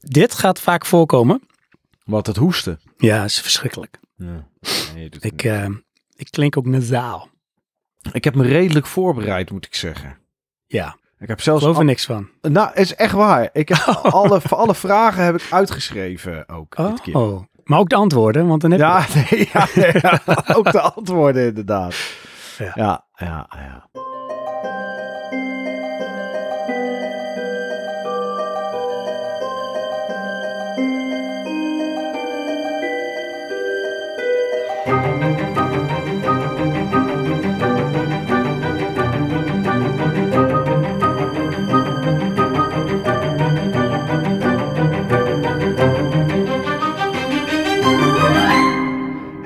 Dit gaat vaak voorkomen. Wat het hoesten. Ja, is verschrikkelijk. Ja. Nee, je Ik, eh, ik klink ook nasaal. ik heb me redelijk voorbereid, moet ik zeggen. Ja, Ik heb zelfs... geloof er al- niks van. Nou, het is echt waar. Ik heb alle, voor alle vragen heb ik uitgeschreven ook dit keer. Oh, maar ook de antwoorden, want dan heb je... Ja, nee, ja, ja, ook de antwoorden inderdaad. Ja. Ja, ja,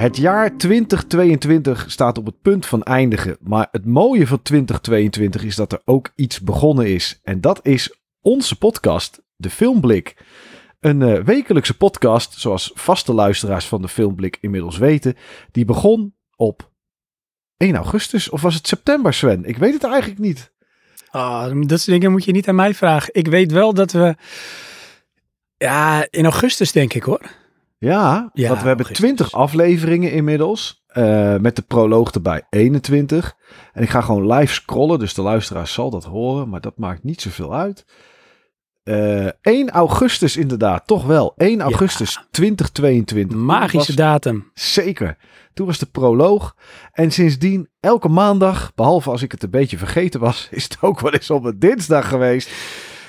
Het jaar 2022 staat op het punt van eindigen. Maar het mooie van 2022 is dat er ook iets begonnen is. En dat is onze podcast, De Filmblik. Een eh, wekelijkse podcast, zoals vaste luisteraars van de Filmblik inmiddels weten. Die begon op 1 augustus of was het september, Sven? Ik weet het eigenlijk niet. Ah, dat soort dingen moet je niet aan mij vragen. Ik weet wel dat we... Ja, in augustus denk ik hoor. Ja, Ja, want we hebben augustus. 20 afleveringen inmiddels. eh, met de proloog erbij 21. En ik ga gewoon live scrollen, dus de luisteraar zal dat horen. Maar dat maakt niet zoveel uit. Eh 1 augustus inderdaad, toch wel. 1 augustus 2022. Toen Magische was- datum. Zeker. Toen was de proloog. En sindsdien, elke maandag, behalve als ik het een beetje vergeten was, is het ook wel eens op een dinsdag geweest,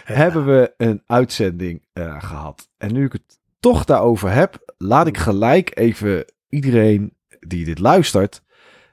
hebben we een uitzending eh, gehad. En nu ik het toch daarover heb, laat ik gelijk even iedereen die dit luistert,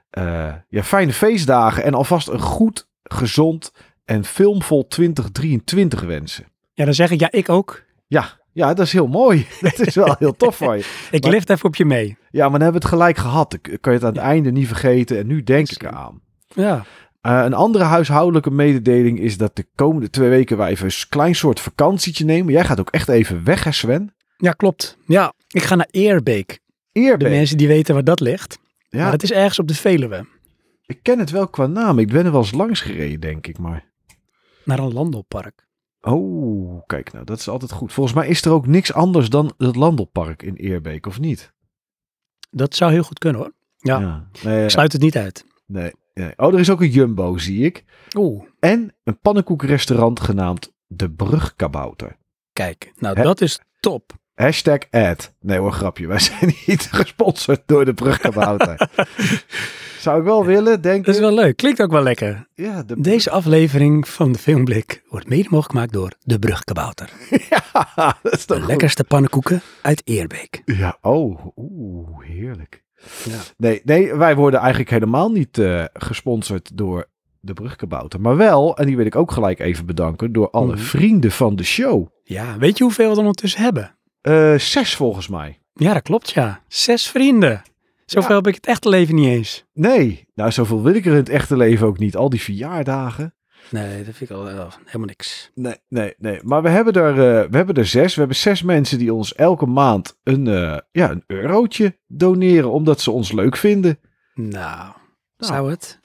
eh, ja, fijne feestdagen en alvast een goed, gezond en filmvol 2023 wensen. Ja, dan zeg ik ja, ik ook. Ja, ja, dat is heel mooi. Dat is wel heel tof van je. Ik Maar- lift even op je mee. Ja, maar dan hebben we het gelijk gehad. Dan kan je het aan het einde niet vergeten. En nu denk ik eraan. Ja. Eh, een andere huishoudelijke mededeling is dat de komende twee weken wij even een klein soort vakantietje nemen. Jij gaat ook echt even weg, hè Sven? Ja, klopt. Ja, ik ga naar Eerbeek. De Eerbeek. mensen die weten waar dat ligt. Ja, Maar dat is ergens op de Veluwe. ik ken het wel qua naam. Ik ben er wel eens langs gereden, denk ik. Maar... Naar een landelpark. Oh, kijk nou, dat is altijd goed. Volgens mij is er ook niks anders dan het Landelpark in Eerbeek, of niet? Dat zou heel goed kunnen hoor. Ja. Nee, Ik sluit het niet uit. nee, nee. Oh, er is ook een Jumbo, zie ik. Oeh, En een pannenkoekenrestaurant genaamd De Brugkabouter. kijk. Nou, dat is top. Hashtag ad. Nee hoor, grapje. Wij zijn niet gesponsord door de Brugkabouter. Zou ik wel willen, denk Dat is wel leuk. Klinkt ook wel lekker. Ja, de... Deze aflevering van de Filmblik wordt mede mogelijk gemaakt door De Brugkabouter. ja, dat is toch De goed. lekkerste pannenkoeken uit Eerbeek. Ja, oh, oeh, heerlijk. Ja. Nee, nee, wij worden eigenlijk helemaal niet eh, gesponsord door de Brugkabouter. Maar wel, en die wil ik ook gelijk even bedanken, door alle Mhm. vrienden van de show. Ja, weet je hoeveel we er ondertussen hebben? Eh, zes volgens mij. Ja, dat klopt ja. Zes vrienden. Zoveel heb ik het echte leven niet eens. Nee, nou zoveel wil ik er in het echte leven ook niet. Al die verjaardagen. Nee, dat vind ik al eh, helemaal niks. Nee, nee, nee. Maar we hebben er, eh, we hebben er zes. We hebben zes mensen die ons elke maand een, eh, ja, een eurotje doneren. Omdat ze ons leuk vinden. Nou, zou het?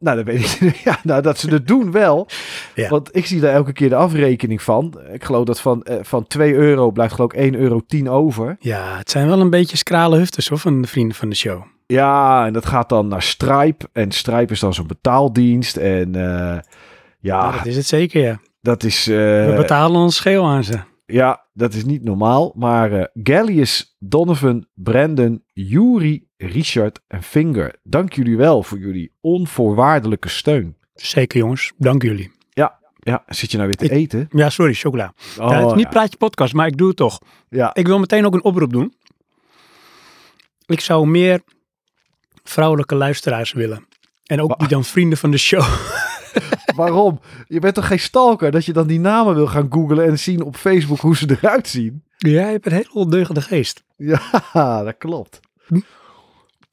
Nou, dat weet ik. Ja, nou, dat ze het doen wel. Ja. Want ik zie daar elke keer de afrekening van. Ik geloof dat van, eh, van 2 euro blijft geloof ik 1 euro 10 over. Ja, het zijn wel een beetje scrale hufters hoor, van de vrienden van de show. Ja, en dat gaat dan naar Stripe. En Stripe is dan zo'n betaaldienst. En eh, Ja, ja, dat is het zeker ja. dat is... We eh, betalen ons scheel aan ze. Ja, dat is niet normaal. Maar eh Gallius, Donovan, Brandon, Yuri, Richard en Finger. Dank jullie wel voor jullie onvoorwaardelijke steun. Zeker jongens, dank jullie. Ja, zit je nou weer te Ik- eten? Ja, sorry, chocola. Oh, ja, het is niet ja. Praatje Podcast, maar ik doe het toch. ja. Ik wil meteen ook een oproep doen. Ik zou meer vrouwelijke luisteraars willen. En ook die dan vrienden van de show. Waarom? Je bent toch geen stalker dat je dan die namen wil gaan googlen en zien op Facebook hoe ze eruit zien? Jij hebt een hele ondeugende geest. Ja, dat klopt.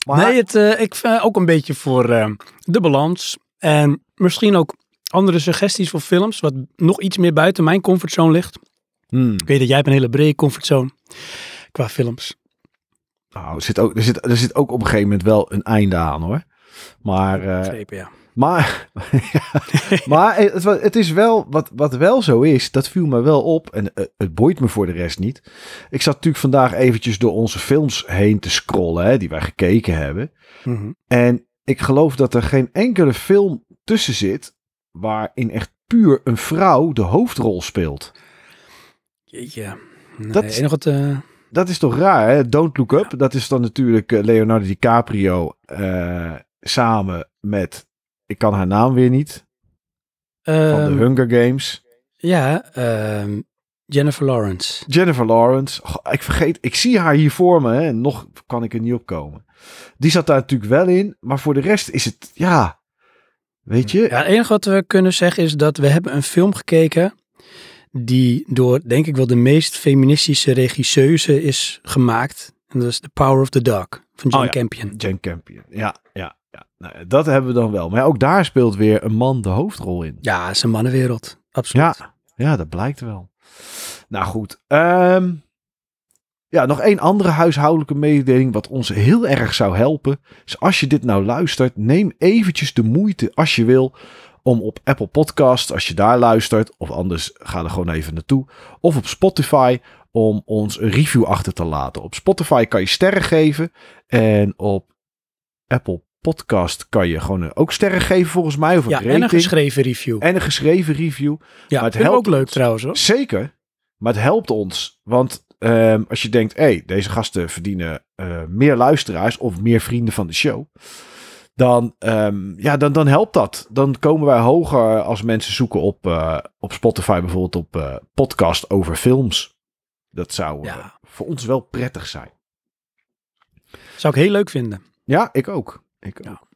Maar Nee, het, eh, ik vind ook een beetje voor eh, de balans. En misschien ook andere suggesties voor films. Wat nog iets meer buiten mijn comfortzone ligt. Hmm. Ik weet dat jij hebt een hele brede comfortzone qua films. Nou, er, zit ook, er, zit, er zit ook op een gegeven moment wel een einde aan hoor. Maar eh, Begrepen, ja. Maar, ja, maar het, is wel, wat, wat wel zo is, dat viel me wel op. En eh, het boeit me voor de rest niet. Ik zat natuurlijk vandaag eventjes door onze films heen te scrollen, hè, die wij gekeken hebben. Mhm. En ik geloof dat er geen enkele film tussen zit waarin echt puur een vrouw de hoofdrol speelt. Jeetje. Nee, Dat is- wat, eh, Dat is toch raar, hè? Don't Look Up. Dat is dan natuurlijk eh, Leonardo DiCaprio samen met, ik kan haar naam weer niet, van de ehm, Hunger Games. Ja, ehm, Jennifer Lawrence. Jennifer Lawrence. Ik vergeet, ik zie haar hier voor me hè, en nog kan ik er niet op komen. Die zat daar natuurlijk wel in, maar voor de rest is het, ja, weet je, Ja, het enige wat we kunnen zeggen is dat we hebben een film gekeken die door, denk ik wel, de meest feministische regisseuse is gemaakt. En dat is The Power of the Dog van John Oh ja. Campion. Jane Campion. Ja, ja. Nou, dat hebben we dan wel. Maar ook daar speelt weer een man de hoofdrol in. Ja, het is een mannenwereld. Absoluut. Ja, ja, dat blijkt wel. Nou goed. ehm, ja, nog één andere huishoudelijke mededeling wat ons heel erg zou helpen. Is als je dit nou luistert, neem eventjes de moeite als je wil om op Apple Podcast, als je daar luistert, of anders ga er gewoon even naartoe, of op Spotify om ons een review achter te laten. Op Spotify kan je sterren geven en op Apple Podcast kan je gewoon ook sterren geven volgens mij of een Ja, rating en een geschreven review. en een geschreven review. ja, het vind ik helpt ook leuk ons. trouwens hoor. Zeker. Maar het helpt ons. Want ehm, als je denkt, hé, hey, deze gasten verdienen eh, meer luisteraars of meer vrienden van de show. Dan, ehm, ja, dan, dan helpt dat. Dan komen wij hoger als mensen zoeken op, eh, op Spotify, bijvoorbeeld op eh, podcast over films. Dat zou eh, Ja. voor ons wel prettig zijn. Zou ik heel leuk vinden. Ja, ik ook. Ik Ja. ook.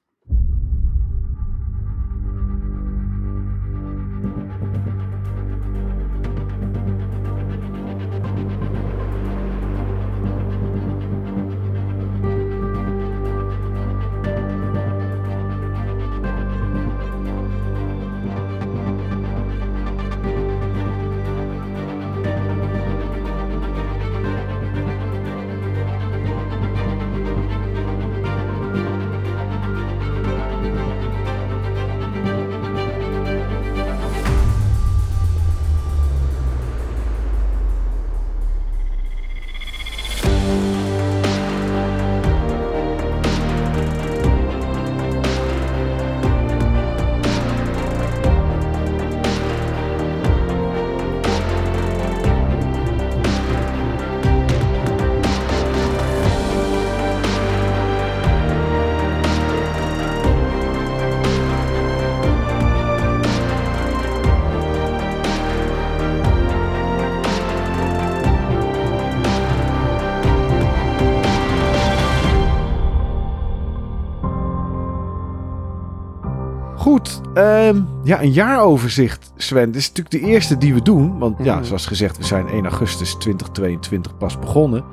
Ehm, ja, een jaaroverzicht, Sven. Dit is natuurlijk de eerste die we doen. Want ja, Mhm. zoals gezegd, we zijn 1 augustus 2022 pas begonnen.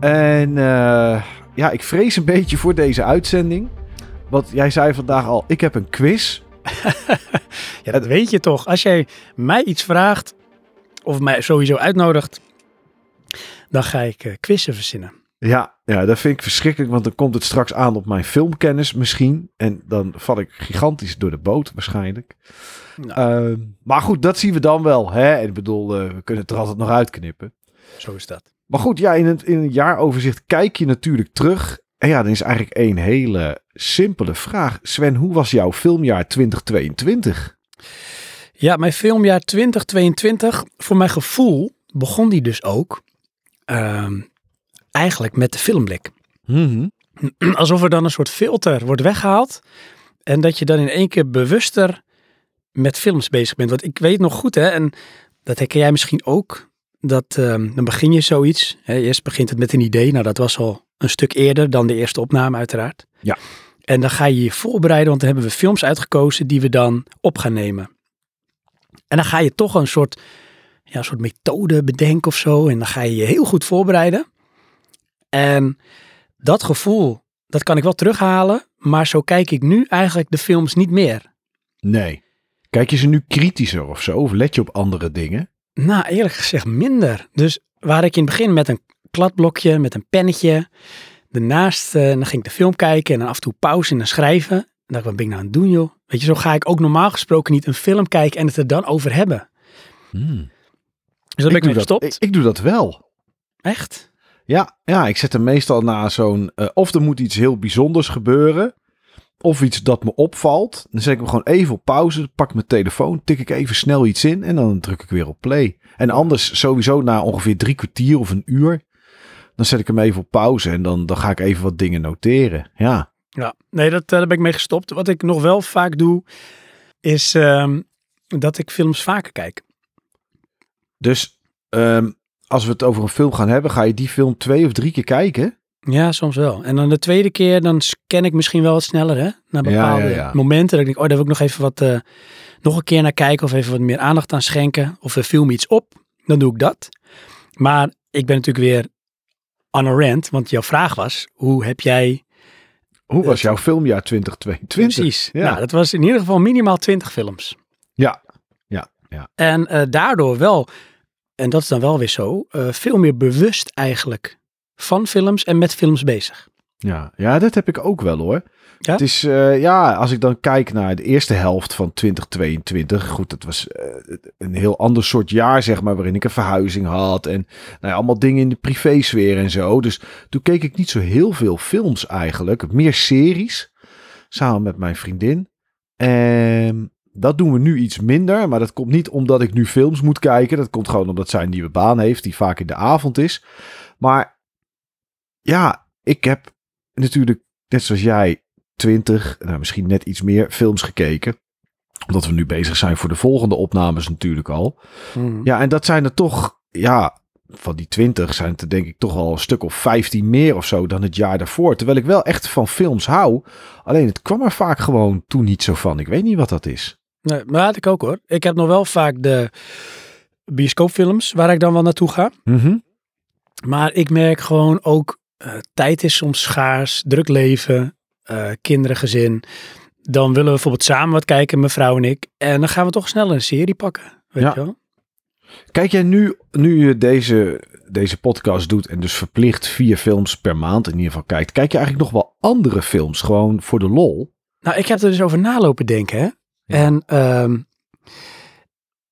En eh, ja, ik vrees een beetje voor deze uitzending. Want jij zei vandaag al, ik heb een quiz. Ja, dat weet je toch. Als jij mij iets vraagt, of mij sowieso uitnodigt, dan ga ik eh, quizzen verzinnen. Ja, ja, dat vind ik verschrikkelijk, want dan komt het straks aan op mijn filmkennis misschien. En dan val ik gigantisch door de boot waarschijnlijk. Nou, Ehm, maar goed, dat zien we dan wel. Hè? En Ik bedoel, eh, we kunnen het er altijd nog uitknippen. zo is dat. Maar goed, ja, in, het, in een jaaroverzicht kijk je natuurlijk terug. En ja, dan is eigenlijk één hele simpele vraag. Sven, hoe was jouw filmjaar 2022? Ja, mijn filmjaar 2022, voor mijn gevoel, begon die dus ook ehm, eigenlijk met de filmblik. Mhm. Alsof er dan een soort filter wordt weggehaald. En dat je dan in één keer bewuster met films bezig bent. Want ik weet nog goed, hè, en dat herken jij misschien ook. Dat ehm, dan begin je zoiets. Hè, eerst begint het met een idee. Nou, dat was al een stuk eerder dan de eerste opname, uiteraard. Ja. En dan ga je je voorbereiden, want dan hebben we films uitgekozen die we dan op gaan nemen. En dan ga je toch een soort, ja, een soort methode bedenken of zo. En dan ga je je heel goed voorbereiden. En dat gevoel, dat kan ik wel terughalen. Maar zo kijk ik nu eigenlijk de films niet meer. Nee. Kijk je ze nu kritischer of zo? Of let je op andere dingen? Nou, eerlijk gezegd minder. Dus waar ik in het begin met een kladblokje, met een pennetje, daarnaast eh, dan ging ik de film kijken en dan af en toe pauze en dan schrijven. dacht ik, wat ben ik nou aan het doen, joh? Weet je, zo ga ik ook normaal gesproken niet een film kijken en het er dan over hebben. Hmm. Dus dan ben ik, mee dat, gestopt. ik, ik doe dat wel. Echt? Ja, ja, ik zet hem meestal na zo'n... eh, of er moet iets heel bijzonders gebeuren. Of iets dat me opvalt. Dan zet ik hem gewoon even op pauze. Pak mijn telefoon. Tik ik even snel iets in. En dan druk ik weer op play. En anders sowieso na ongeveer drie kwartier of een uur. Dan zet ik hem even op pauze. En dan, dan ga ik even wat dingen noteren. Ja. Ja, nee, dat, eh, daar ben ik mee gestopt. Wat ik nog wel vaak doe, is ehm, dat ik films vaker kijk. Dus ehm, als we het over een film gaan hebben. Ga je die film twee of drie keer kijken? Ja, soms wel. En dan de tweede keer, dan scan ik misschien wel wat sneller, hè? Naar Ja, bepaalde ja, ja. momenten. Dat ik denk, oh, daar wil ik nog even wat, eh, nog een keer naar kijken. Of even wat meer aandacht aan schenken. Of er viel me iets op. Dan doe ik dat. Maar ik ben natuurlijk weer on a rant. Want jouw vraag was, hoe heb jij... Hoe was jouw filmjaar 2022? Precies. Ja. Nou, dat was in ieder geval minimaal 20 films. Ja. Ja. Ja. En eh, daardoor wel, en dat is dan wel weer zo, eh, veel meer bewust eigenlijk van films en met films bezig. Ja, ja, dat heb ik ook wel hoor. Ja? Het is, eh, ja, als ik dan kijk naar de eerste helft van 2022. Goed, dat was eh, een heel ander soort jaar, zeg maar, waarin ik een verhuizing had. En nou ja, allemaal dingen in de privésfeer en zo. Dus toen keek ik niet zo heel veel films eigenlijk. Meer series, samen met mijn vriendin. En dat doen we nu iets minder. Maar dat komt niet omdat ik nu films moet kijken. Dat komt gewoon omdat zij een nieuwe baan heeft, die vaak in de avond is. Maar ja, ik heb natuurlijk, net zoals jij, 20, nou misschien net iets meer films gekeken. Omdat we nu bezig zijn voor de volgende opnames natuurlijk al. Mhm. Ja, en dat zijn er toch, ja, van die 20 zijn het er denk ik toch al een stuk of 15 meer of zo dan het jaar daarvoor. Terwijl ik wel echt van films hou. Alleen het kwam er vaak gewoon toen niet zo van. Ik weet niet wat dat is. Nee, maar dat had ik ook hoor. Ik heb nog wel vaak de bioscoopfilms waar ik dan wel naartoe ga. Mhm. Maar ik merk gewoon ook, eh, tijd is soms schaars, druk leven, eh, kinderen, gezin. Dan willen we bijvoorbeeld samen wat kijken, mijn vrouw en ik. En dan gaan we toch sneller een serie pakken. Weet Ja. je wel? Kijk jij nu, nu je deze, deze podcast doet en dus verplicht vier films per maand in ieder geval kijkt. Kijk je eigenlijk nog wel andere films, gewoon voor de lol? Nou, ik heb er dus over nalopen denken. Hè? Ja. En ehm,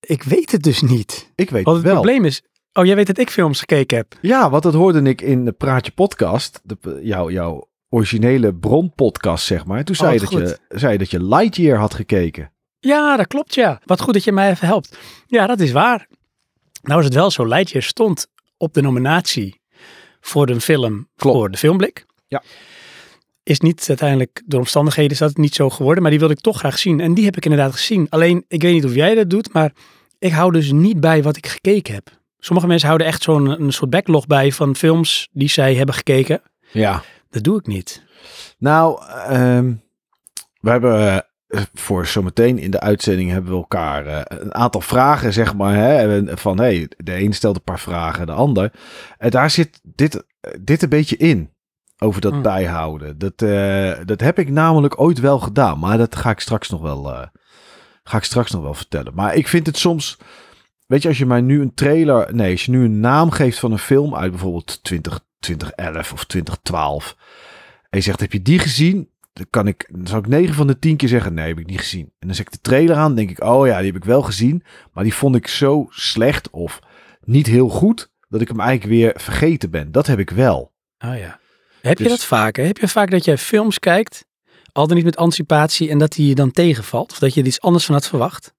ik weet het dus niet. Ik weet Want het het wel. probleem is, oh jij weet dat ik films gekeken heb. Ja, want dat hoorde ik in de Praatje podcast. De, jouw, jouw originele bronpodcast, zeg maar. Toen zei, je wat dat je, zei je dat je Lightyear had gekeken. Ja, dat klopt ja. Wat goed dat je mij even helpt. Ja, dat is waar. Nou is het wel zo, Lightyear stond op de nominatie voor een film Klopt. voor de filmblik. Ja. Is niet uiteindelijk door omstandigheden is dat het niet zo geworden, maar die wilde ik toch graag zien. En die heb ik inderdaad gezien. Alleen, ik weet niet of jij dat doet, maar ik hou dus niet bij wat ik gekeken heb. Sommige mensen houden echt zo'n een soort backlog bij van films die zij hebben gekeken. Ja. Dat doe ik niet. Nou, ehm, we hebben eh, voor zometeen in de uitzending hebben we elkaar eh, een aantal vragen, zeg maar. Hè, En van hey, de een stelt een paar vragen, de ander. En daar zit dit, eh, dit een beetje in. Over dat Hmm. bijhouden. Dat, eh, dat heb ik namelijk ooit wel gedaan. Maar dat ga ik straks nog wel, eh, ga ik straks nog wel vertellen. Maar ik vind het soms. Weet je, als je mij nu een trailer. Nee, als je nu een naam geeft van een film uit bijvoorbeeld 20, 2011 of 2012. En je zegt: Heb je die gezien? Dan kan ik, dan zou ik 9 van de 10 keer zeggen: Nee, heb ik niet gezien. En dan zet ik de trailer aan. denk ik: Oh ja, die heb ik wel gezien. Maar die vond ik zo slecht of niet heel goed. Dat ik hem eigenlijk weer vergeten ben. Dat heb ik wel. Oh ja. Heb je Dus- dat vaak? hè? Heb je vaak dat jij films kijkt, al dan niet met anticipatie, en dat die je dan tegenvalt? Of dat je er iets anders van had verwacht?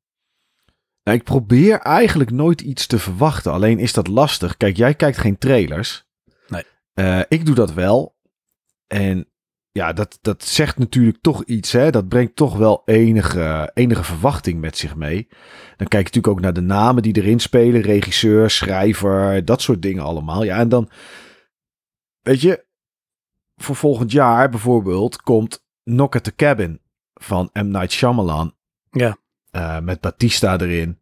Nou, ik probeer eigenlijk nooit iets te verwachten. Alleen is dat lastig. Kijk, jij kijkt geen trailers. Nee. Eh, ik doe dat wel. En ja, dat, dat zegt natuurlijk toch iets. Hè? Dat brengt toch wel enige, enige verwachting met zich mee. Dan kijk je natuurlijk ook naar de namen die erin spelen. Regisseur, schrijver, dat soort dingen allemaal. Ja, en dan, weet je, voor volgend jaar bijvoorbeeld komt Knock at the Cabin van M. Night Shyamalan. Ja. Eh, met Batista erin.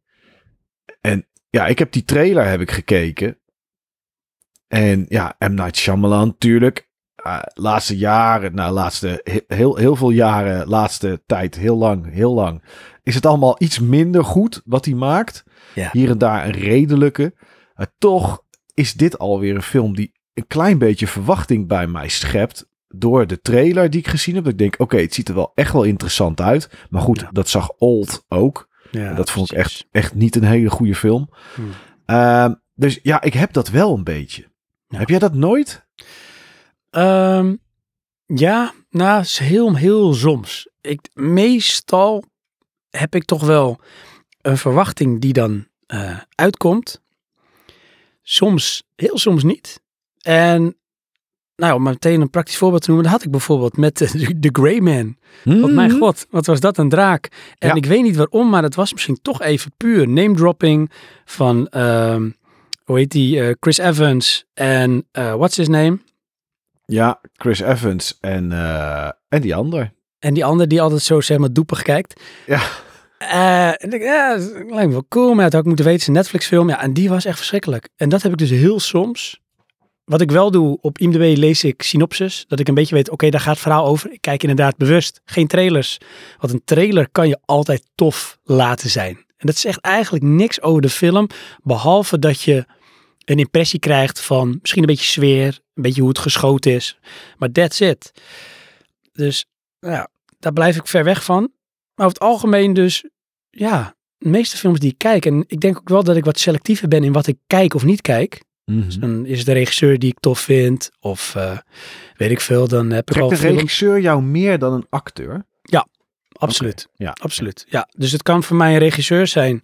En ja, ik heb die trailer heb ik gekeken. En ja, M. Night Shyamalan natuurlijk. eh, laatste jaren, nou laatste, he- heel, heel veel jaren, laatste tijd, heel lang, heel lang. Is het allemaal iets minder goed wat hij maakt. Ja. Hier en daar een redelijke. Maar toch is dit alweer een film die een klein beetje verwachting bij mij schept. door de trailer die ik gezien heb. Dat ik denk, oké, het ziet er wel echt wel interessant uit. Maar goed, Ja. dat zag Old ook. Ja, dat vond ik echt, echt niet een hele goede film. Hmm. Ehm, dus ja, ik heb dat wel een beetje. Ja. Heb jij dat nooit? Ehm, ja, nou, heel, heel soms. Ik, meestal heb ik toch wel een verwachting die dan eh, uitkomt. Soms, heel soms niet. En nou, om meteen een praktisch voorbeeld te noemen, dat had ik bijvoorbeeld met eh, de, de Grey Man. Want mijn god, wat was dat een draak. En. Ja. ik weet niet waarom, maar het was misschien toch even puur name dropping van, ehm, hoe heet die, eh, Chris Evans en uh, what's his name? Ja, Chris Evans en, eh, en die ander. En die ander die altijd zo zeg maar doepig kijkt. Ja. Eh, en ik ja, dat lijkt me wel cool, maar dat had ik moeten weten, het is een Netflix film. Ja, en die was echt verschrikkelijk. En dat heb ik dus heel soms. Wat ik wel doe, op IMDb lees ik synopsis. Dat ik een beetje weet, oké, daar gaat het verhaal over. Ik kijk inderdaad bewust, geen trailers. Want een trailer kan je altijd tof laten zijn. En dat zegt eigenlijk niks over de film. Behalve dat je een impressie krijgt van misschien een beetje sfeer. Een beetje hoe het geschoten is. Maar that's it. Dus nou ja, daar blijf ik ver weg van. Maar over het algemeen dus, ja, de meeste films die ik kijk. En ik denk ook wel dat ik wat selectiever ben in wat ik kijk of niet kijk. Mhm. Dan is het de regisseur die ik tof vind. Of eh, weet ik veel, dan heb ik Trekt al de regisseur jou meer dan een acteur? Absoluut. Ja. Absoluut. Ja, dus het kan voor mij een regisseur zijn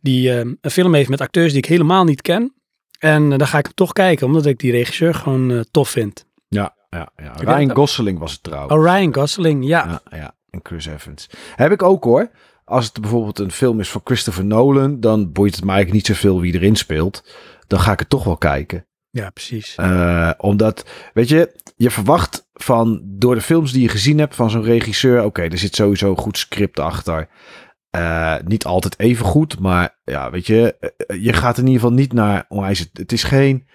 die eh, een film heeft met acteurs die ik helemaal niet ken. En eh, dan ga ik hem toch kijken, omdat ik die regisseur gewoon eh, tof vind. Ja, ja, ja. Ryan. Gosling was het trouwens. Oh, Ryan Gosling, ja. Ja, ja. En Chris Evans. Heb ik ook hoor. Als het bijvoorbeeld een film is van Christopher Nolan, dan boeit het mij eigenlijk niet zoveel wie erin speelt. Dan ga ik het toch wel kijken. Ja, precies. Eh, omdat, weet je, je verwacht van door de films die je gezien hebt van zo'n regisseur, oké, er zit sowieso een goed script achter. Eh, niet altijd even goed, maar ja, weet je, eh, je gaat in ieder geval niet naar, onwijs, het, het is geen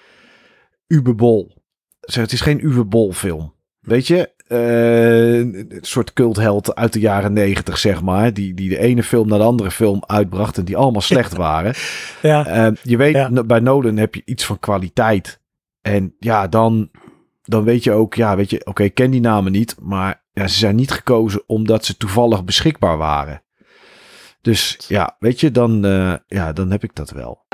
Uberbol. Zeg, Het is geen Uberbol film. Weet je, een soort cultheld uit de jaren negentig, zeg maar, die, die de ene film naar de andere film uitbracht en die allemaal slecht waren. Ja, Eh, je weet, bij Nolan heb je iets van kwaliteit. En ja, dan, dan weet je ook, ja, weet je, oké, ik ken die namen niet, maar ja, ze zijn niet gekozen omdat ze toevallig beschikbaar waren. Dus ja, weet je, dan, eh, ja, dan heb ik dat wel.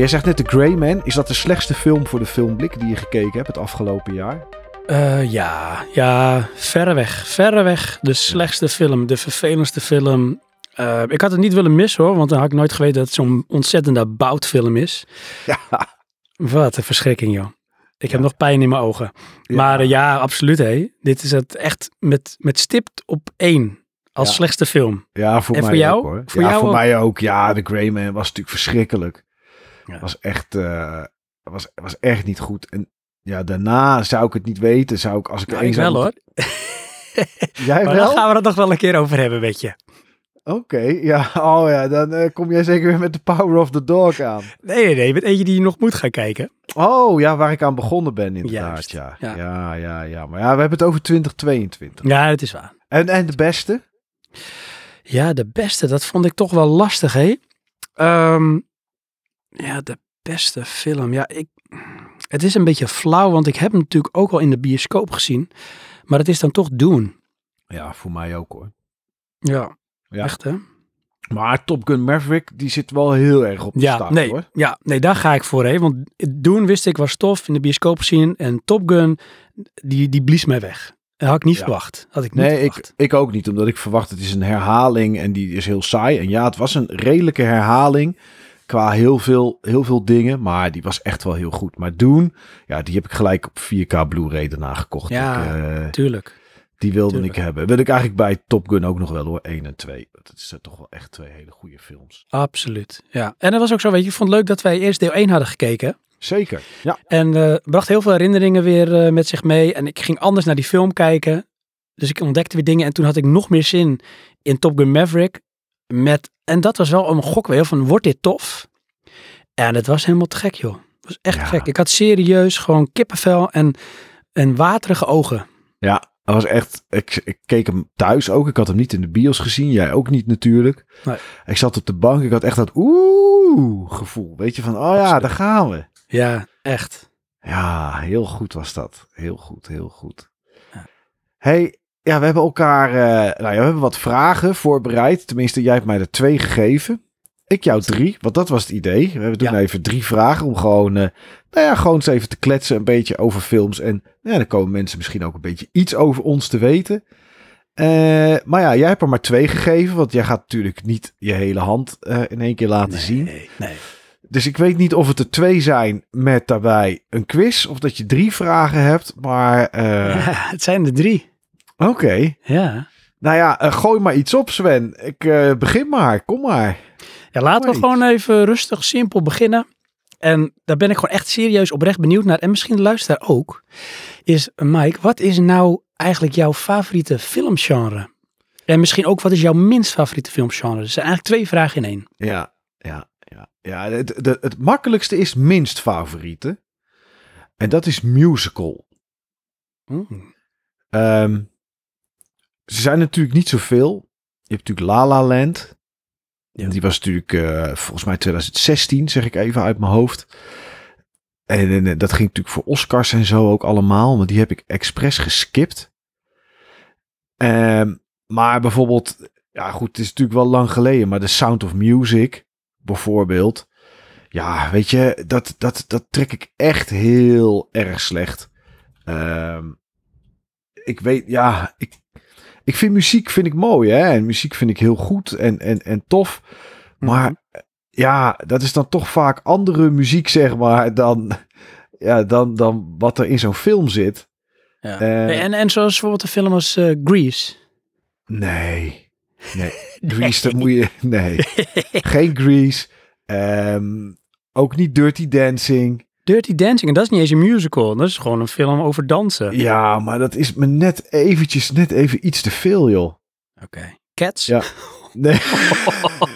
Jij zegt net The Grey Man. Is dat de slechtste film voor de filmblik die je gekeken hebt het afgelopen jaar? Eh, ja, ja, verreweg, verreweg de slechtste film, de vervelendste film. Eh, ik had het niet willen missen hoor, want dan had ik nooit geweten dat het zo'n ontzettende boutfilm is. Ja. Wat een verschrikking joh. Ik heb nog pijn in mijn ogen. Ja. Maar eh, ja, absoluut hé. Dit is het echt met, met stipt op één als Ja. slechtste film. Ja, voor En mij voor jou? ook hoor. Voor ja, jou voor ook? mij ook. Ja, The Grey Man was natuurlijk verschrikkelijk. Ja. Was echt, eh, was, was echt niet goed. En ja, daarna zou ik het niet weten. Zou ik, als ik Nou, één ik wel hoor. Jij Maar wel? daar gaan we het nog wel een keer over hebben, weet je. Oké, ja. Oh ja, dan eh, kom jij zeker weer met de Power of the Dog aan. Nee, nee, nee. Met eentje die je nog moet gaan kijken. Oh ja, waar ik aan begonnen ben inderdaad. Ja. ja. Ja. ja, ja, Maar ja, we hebben het over 2022. Ja, dat is waar. En, en de beste? Ja, de beste, dat vond ik toch wel lastig, hè? Ehm, ja, de beste film. Ja, ik, het is een beetje flauw, want ik heb hem natuurlijk ook al in de bioscoop gezien. Maar het is dan toch Doen. Ja, voor mij ook hoor. Ja. Ja. Echt, hè? Maar Top Gun Maverick, die zit wel heel erg op de Ja, staart, nee, hoor. ja, nee, daar ga ik voor. Hè? Want Doen wist ik was tof in de bioscoop zien. En Top Gun, die, die blies mij weg. Dat had ik niet Ja. verwacht. Had ik niet Nee, ik, ik ook niet, omdat ik verwacht het is een herhaling en die is heel saai. En ja, het was een redelijke herhaling qua heel veel, heel veel dingen, maar die was echt wel heel goed. Maar Doen, ja, die heb ik gelijk op 4K Blu-ray daarna gekocht. Ja, Ik, eh, Tuurlijk. die wilde tuurlijk. ik hebben. Wil ik eigenlijk bij Top Gun ook nog wel hoor, 1 en 2. Dat is eh, toch wel echt twee hele goede films. Absoluut. Ja. En dat was ook zo, weet je, ik vond het leuk dat wij eerst deel 1 hadden gekeken. Zeker, ja. En eh, bracht heel veel herinneringen weer met zich mee. En ik ging anders naar die film kijken. Dus ik ontdekte weer dingen. En toen had ik nog meer zin in Top Gun Maverick. Met, en dat was wel een gok weer van, wordt dit tof? En het was helemaal te gek, joh. Het was echt Ja. gek. Ik had serieus gewoon kippenvel en, en waterige ogen. Ja, dat was echt. Ik, ik keek hem thuis ook. Ik had hem niet in de bios gezien. Jij ook niet natuurlijk. Nee. Ik zat op de bank. Ik had echt dat oeh gevoel. Weet je van, oh ja, daar gaan we. Ja, echt. Ja, heel goed was dat. Heel goed, heel goed. Ja. Hey, ja, we hebben elkaar. eh, nou ja, we hebben wat vragen voorbereid. Tenminste, jij hebt mij er twee gegeven. Ik jou drie, want dat was het idee. We doen Ja. even drie vragen om gewoon, eh, nou ja, gewoon eens even te kletsen een beetje over films. En ja, dan komen mensen misschien ook een beetje iets over ons te weten. Eh, maar ja, jij hebt er maar twee gegeven, want jij gaat natuurlijk niet je hele hand in één keer laten zien. Nee, nee. Dus ik weet niet of het er twee zijn met daarbij een quiz of dat je drie vragen hebt. Maar Ja, het zijn er drie. Oké. Ja. Nou ja, eh, gooi maar iets op Sven. Ik eh, begin maar. Kom maar. Ja, laten we gewoon even rustig, simpel beginnen. En daar ben ik gewoon echt serieus oprecht benieuwd naar. En misschien de luisteraar ook. Is, Mike, wat is nou eigenlijk jouw favoriete filmgenre? En misschien ook, wat is jouw minst favoriete filmgenre? Dus er zijn eigenlijk twee vragen in één. Ja, ja, ja. ja het, het makkelijkste is minst favoriete. En dat is musical. Mm. Ze zijn natuurlijk niet zoveel. Je hebt natuurlijk La La Land. Ja. Die was natuurlijk eh, volgens mij 2016, zeg ik even uit mijn hoofd. En, en, dat ging natuurlijk voor Oscars en zo ook allemaal. Maar die heb ik expres geskipt. Ehm, maar bijvoorbeeld, ja goed, het is natuurlijk wel lang geleden. Maar The Sound of Music, bijvoorbeeld. Ja, weet je, dat, dat, dat trek ik echt heel erg slecht. Ehm, ik weet, ja, ik, ik vind muziek vind ik mooi, hè. En muziek vind ik heel goed en, en, en tof. Maar Mhm. ja, dat is dan toch vaak andere muziek, zeg maar, dan, ja, dan, dan wat er in zo'n film zit. Ja. Eh, en, en zoals bijvoorbeeld de film als eh, Grease. Nee. Nee. Grease, dat moet je... Nee. Geen Grease. Ehm, ook niet Dirty Dancing. Dirty Dancing, en dat is niet eens een musical. Dat is gewoon een film over dansen. Ja, maar dat is me net eventjes, net even iets te veel, joh. Oké. Cats? Ja. Nee.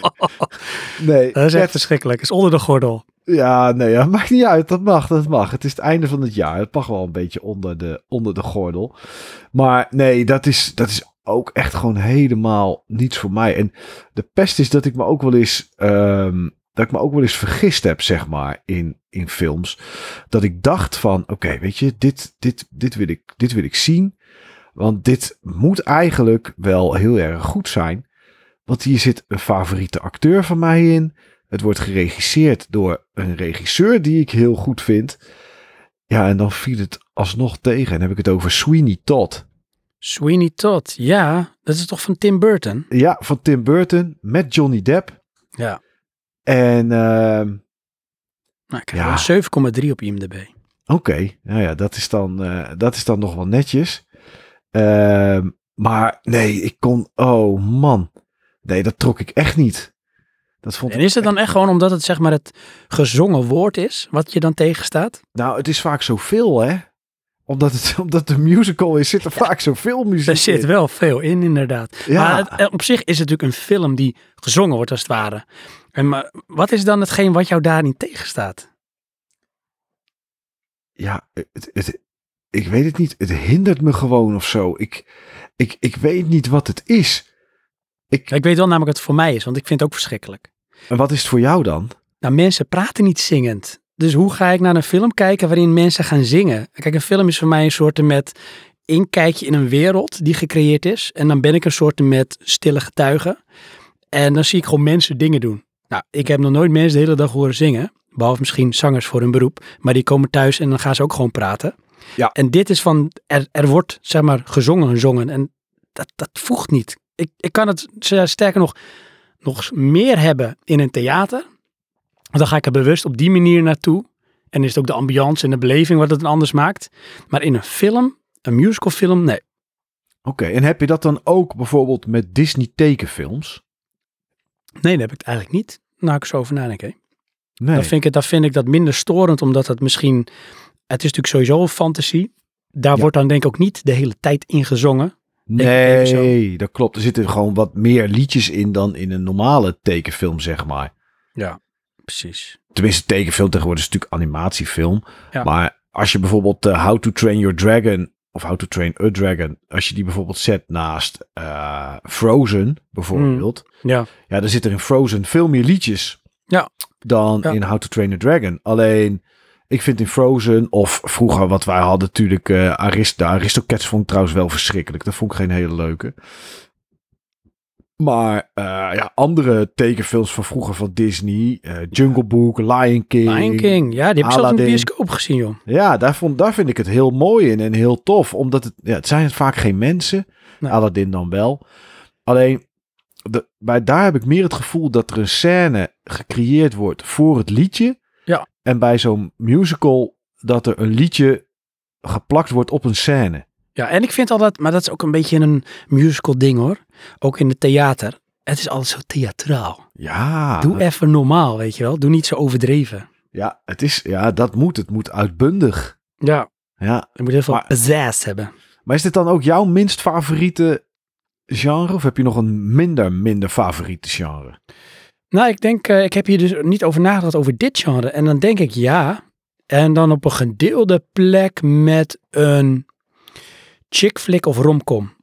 nee. Dat is echt verschrikkelijk. Is onder de gordel. Ja, nee, ja, maakt niet uit. Dat mag, dat mag. Het is het einde van het jaar. Het mag wel een beetje onder de, onder de gordel. Maar nee, dat is, dat is ook echt gewoon helemaal niets voor mij. En de pest is dat ik me ook wel eens, ehm, dat ik me ook wel eens vergist heb, zeg maar, in, in films. Dat ik dacht van, oké, weet je, dit, dit, dit, wil ik, dit wil ik zien. Want dit moet eigenlijk wel heel erg goed zijn. Want hier zit een favoriete acteur van mij in. Het wordt geregisseerd door een regisseur die ik heel goed vind. Ja, en dan viel het alsnog tegen. En heb ik het over Sweeney Todd. Sweeney Todd. Ja, dat is toch van Tim Burton? Ja, van Tim Burton met Johnny Depp. Ja. En ehm, Nou, ik krijg Ja. wel 7,3 op IMDb. oké, nou ja, dat is, dan, eh, dat is dan nog wel netjes. Ehm, maar nee, ik kon, oh man. Nee, dat trok ik echt niet. Dat vond En is het dan echt gewoon omdat het zeg maar het gezongen woord is, wat je dan tegenstaat? Nou, het is vaak zoveel, hè? Omdat het, omdat een musical is, zit er vaak zoveel muziek Er zit in. wel veel in, inderdaad. Ja. Maar het- eh, op zich is het natuurlijk een film die gezongen wordt, als het ware. En maar wat is dan hetgeen wat jou daarin tegenstaat? ja, het, het, ik weet het niet. Het hindert me gewoon of zo. Ik, ik, ik weet niet wat het is. Ik, Ik weet wel namelijk wat het voor mij is, want ik vind het ook verschrikkelijk. en wat is het voor jou dan? Nou, mensen praten niet zingend. Dus hoe ga ik naar een film kijken waarin mensen gaan zingen? Kijk, een film is voor mij een soort met inkijkje in een wereld die gecreëerd is. En dan ben ik een soort met stille getuige. En dan zie ik gewoon mensen dingen doen. Nou, ik heb nog nooit mensen de hele dag horen zingen. Behalve misschien zangers voor hun beroep. Maar die komen thuis en dan gaan ze ook gewoon praten. Ja. En dit is van, er, er wordt zeg maar gezongen, gezongen. En dat, dat voegt niet. Ik, ik kan het sterker nog, nog meer hebben in een theater. Want dan ga ik er bewust op die manier naartoe. En is het ook de ambiance en de beleving wat het anders maakt. Maar in een film, een musicalfilm, nee. Oké, en heb je dat dan ook bijvoorbeeld met Disney tekenfilms? Nee, dat heb ik eigenlijk niet. Nou, ik zo over nadenk. hè. Nee. Dan, vind ik het, dan vind ik dat minder storend, omdat het misschien... Het is natuurlijk sowieso een fantasie. Daar Ja. wordt dan denk ik ook niet de hele tijd in gezongen. Nee, dat klopt. Er zitten gewoon wat meer liedjes in dan in een normale tekenfilm, zeg maar. Ja, precies. Tenminste, tekenfilm tegenwoordig is natuurlijk animatiefilm. Ja. Maar als je bijvoorbeeld eh, How to Train Your Dragon of How to Train a Dragon, als je die bijvoorbeeld zet naast eh, Frozen, bijvoorbeeld. Ja, Ja, dan zit er in Frozen veel meer liedjes Ja. dan Ja. in How to Train a Dragon. Alleen, ik vind in Frozen, of vroeger wat wij hadden natuurlijk, eh Arist de Aristocats vond ik trouwens wel verschrikkelijk. Dat vond ik geen hele leuke. Maar eh, ja, andere tekenfilms van vroeger van Disney, eh, Jungle Book, Lion King. Lion King. Ja, die heb ik zelfs in de bioscoop gezien, joh. Ja, daar, vond, daar vind ik het heel mooi in en heel tof. Omdat het, ja, het zijn vaak geen mensen. Nee. Aladdin dan wel. Alleen, de, bij, daar heb ik meer het gevoel dat er een scène gecreëerd wordt voor het liedje. Ja. En bij zo'n musical dat er een liedje geplakt wordt op een scène. Ja, en ik vind altijd, maar dat is ook een beetje een musical ding hoor. Ook in het theater. Het is altijd zo theatraal. Ja, Doe even normaal, weet je wel. Doe niet zo overdreven. ja, het is, ja, dat moet. Het moet uitbundig. Ja, Ja. je moet heel veel Maar- pizzazz hebben. Maar is dit dan ook jouw minst favoriete genre? Of heb je nog een minder, minder favoriete genre? Nou, ik denk, eh, ik heb hier dus niet over nagedacht over dit genre. En dan denk ik ja. En dan op een gedeelde plek met een chick flick of romcom.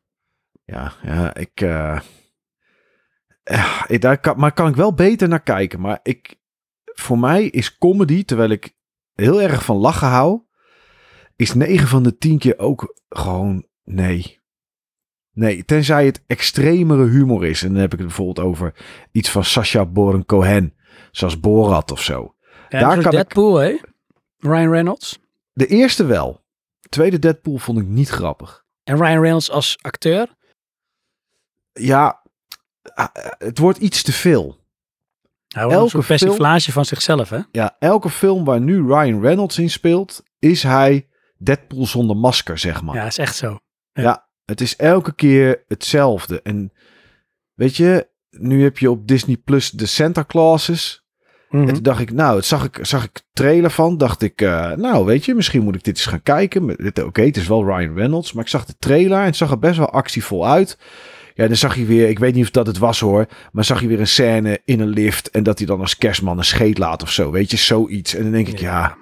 Ja, ja ik. ja, ik- daar kan, maar kan ik wel beter naar kijken. Maar ik, voor mij is comedy, terwijl ik heel erg van lachen hou, is 9 van de 10 keer ook gewoon nee. Nee, tenzij het extremere humor is. En dan heb ik het bijvoorbeeld over iets van Sacha Baron Cohen. Zoals Borat of zo. Ja, Daar kan ik- Deadpool, hè? Ryan Reynolds. De eerste wel. De tweede Deadpool vond ik niet grappig. En Ryan Reynolds als acteur. Ja, ah, het wordt iets te veel. Hij wordt Elke een film- van zichzelf, hè? Ja, elke film waar nu Ryan Reynolds in speelt, is hij Deadpool zonder masker, zeg maar. Ja, is echt zo. Ja, het is elke keer hetzelfde. En weet je, nu heb je op Disney Plus de Santa Clauses. Mhm. En toen dacht ik, nou, het zag ik, zag ik trailer van. Dacht ik, eh, nou, weet je, misschien moet ik dit eens gaan kijken. Oké, het is wel Ryan Reynolds, maar ik zag de trailer en het zag er best wel actievol uit. Ja, dan zag je weer, ik weet niet of dat het was hoor, maar zag je weer een scène in een lift en dat hij dan als kerstman een scheet laat of zo, weet je, zoiets. En dan denk ik, ja,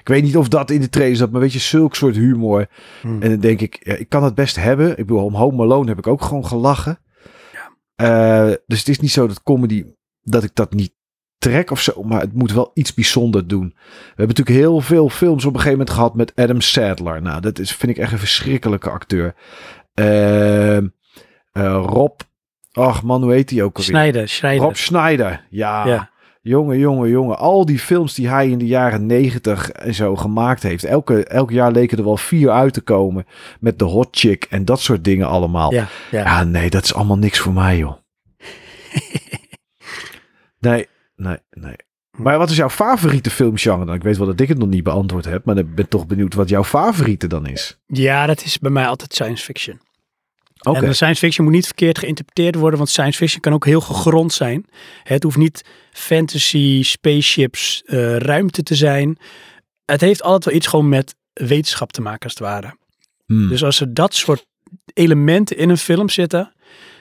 ik weet niet of dat in de trailer zat, maar weet je, zulk soort humor. Hmm. En dan denk ik, ja, ik kan het best hebben. Ik bedoel, om Home Alone heb ik ook gewoon gelachen. Eh, dus het is niet zo dat comedy, dat ik dat niet trek of zo, maar het moet wel iets bijzonder doen. We hebben natuurlijk heel veel films op een gegeven moment gehad met Adam Sandler. Nou, dat is, vind ik echt een verschrikkelijke acteur. Ehm, eh, Rob, ach man, hoe heet hij ook alweer? Snijder, Schneider. Rob Schneider, ja. Ja. Jongen, jongen, jongen. Al die films die hij in de jaren negentig en zo gemaakt heeft. Elke, elk jaar leken er wel vier uit te komen. Met de hot chick en dat soort dingen allemaal. Ja, ja. Ja, nee, dat is allemaal niks voor mij, joh. nee, nee, nee. Maar wat is jouw favoriete filmgenre dan? Ik weet wel dat ik het nog niet beantwoord heb, maar ik ben toch benieuwd wat jouw favoriete dan is. Ja, dat is bij mij altijd science fiction. En science fiction moet niet verkeerd geïnterpreteerd worden, want science fiction kan ook heel gegrond zijn. Het hoeft niet fantasy, spaceships, eh, ruimte te zijn. Het heeft altijd wel iets gewoon met wetenschap te maken, als het ware. Hmm. Dus als er dat soort elementen in een film zitten,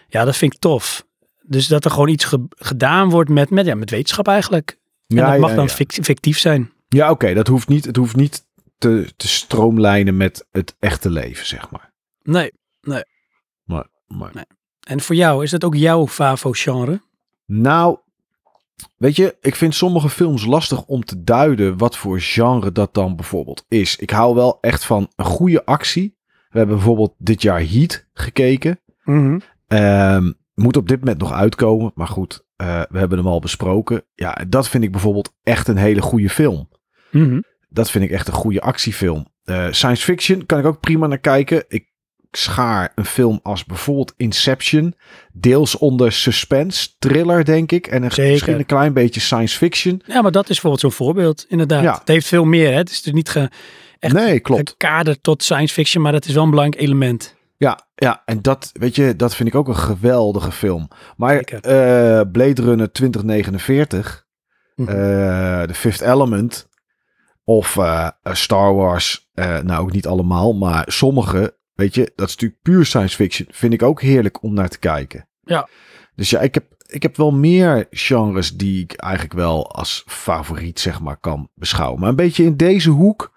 ja, dat vind ik tof. Dus dat er gewoon iets ge- gedaan wordt met, met, ja, met wetenschap eigenlijk. En ja, dat mag ja, dan ja. fictief zijn. Ja, oké. dat hoeft niet. Het hoeft niet te, te stroomlijnen met het echte leven, zeg maar. Nee. Maar. En voor jou, is dat ook jouw favo-genre? Nou, weet je, ik vind sommige films lastig om te duiden wat voor genre dat dan bijvoorbeeld is. Ik hou wel echt van een goede actie We hebben bijvoorbeeld dit jaar Heat gekeken. Mhm. Ehm, moet op dit moment nog uitkomen, maar goed, eh, we hebben hem al besproken. Ja, dat vind ik bijvoorbeeld echt een hele goede film. Mhm. Dat vind ik echt een goede actiefilm. Eh, science fiction kan ik ook prima naar kijken. Ik schaar een film als bijvoorbeeld Inception. Deels onder suspense, thriller denk ik. En een, Zeker. misschien een klein beetje science fiction. Ja, maar dat is bijvoorbeeld zo'n voorbeeld, inderdaad. Ja. Het heeft veel meer, hè. Het is dus niet ge, echt nee, klopt. gekaderd tot science fiction, maar dat is wel een belangrijk element. Ja, ja, en dat, weet je, dat vind ik ook een geweldige film. Maar eh, Blade Runner 2049, Mhm. eh The Fifth Element of eh, Star Wars, nou ook niet allemaal, maar sommige, weet je, dat is natuurlijk puur science fiction, vind ik ook heerlijk om naar te kijken. Ja. Dus ja, ik heb, ik heb wel meer genres die ik eigenlijk wel als favoriet, zeg maar, kan beschouwen. Maar een beetje in deze hoek,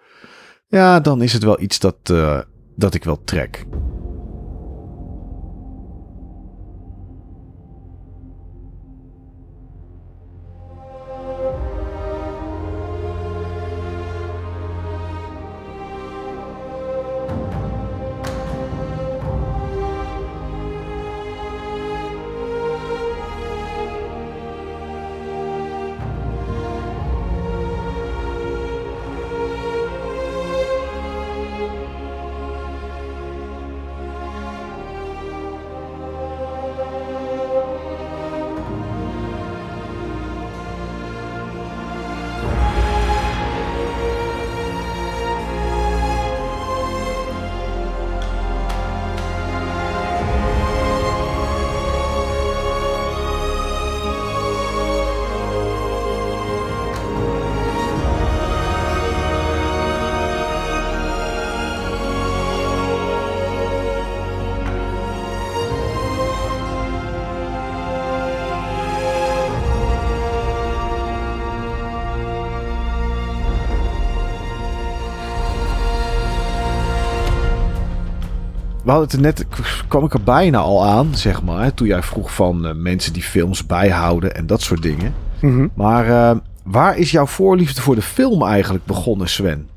ja, dan is het wel iets dat, eh, dat ik wel trek. Hadden het er net, kwam ik er bijna al aan, zeg maar. Toen jij vroeg van eh, mensen die films bijhouden en dat soort dingen. Mhm. Maar eh, waar is jouw voorliefde voor de film eigenlijk begonnen, Sven?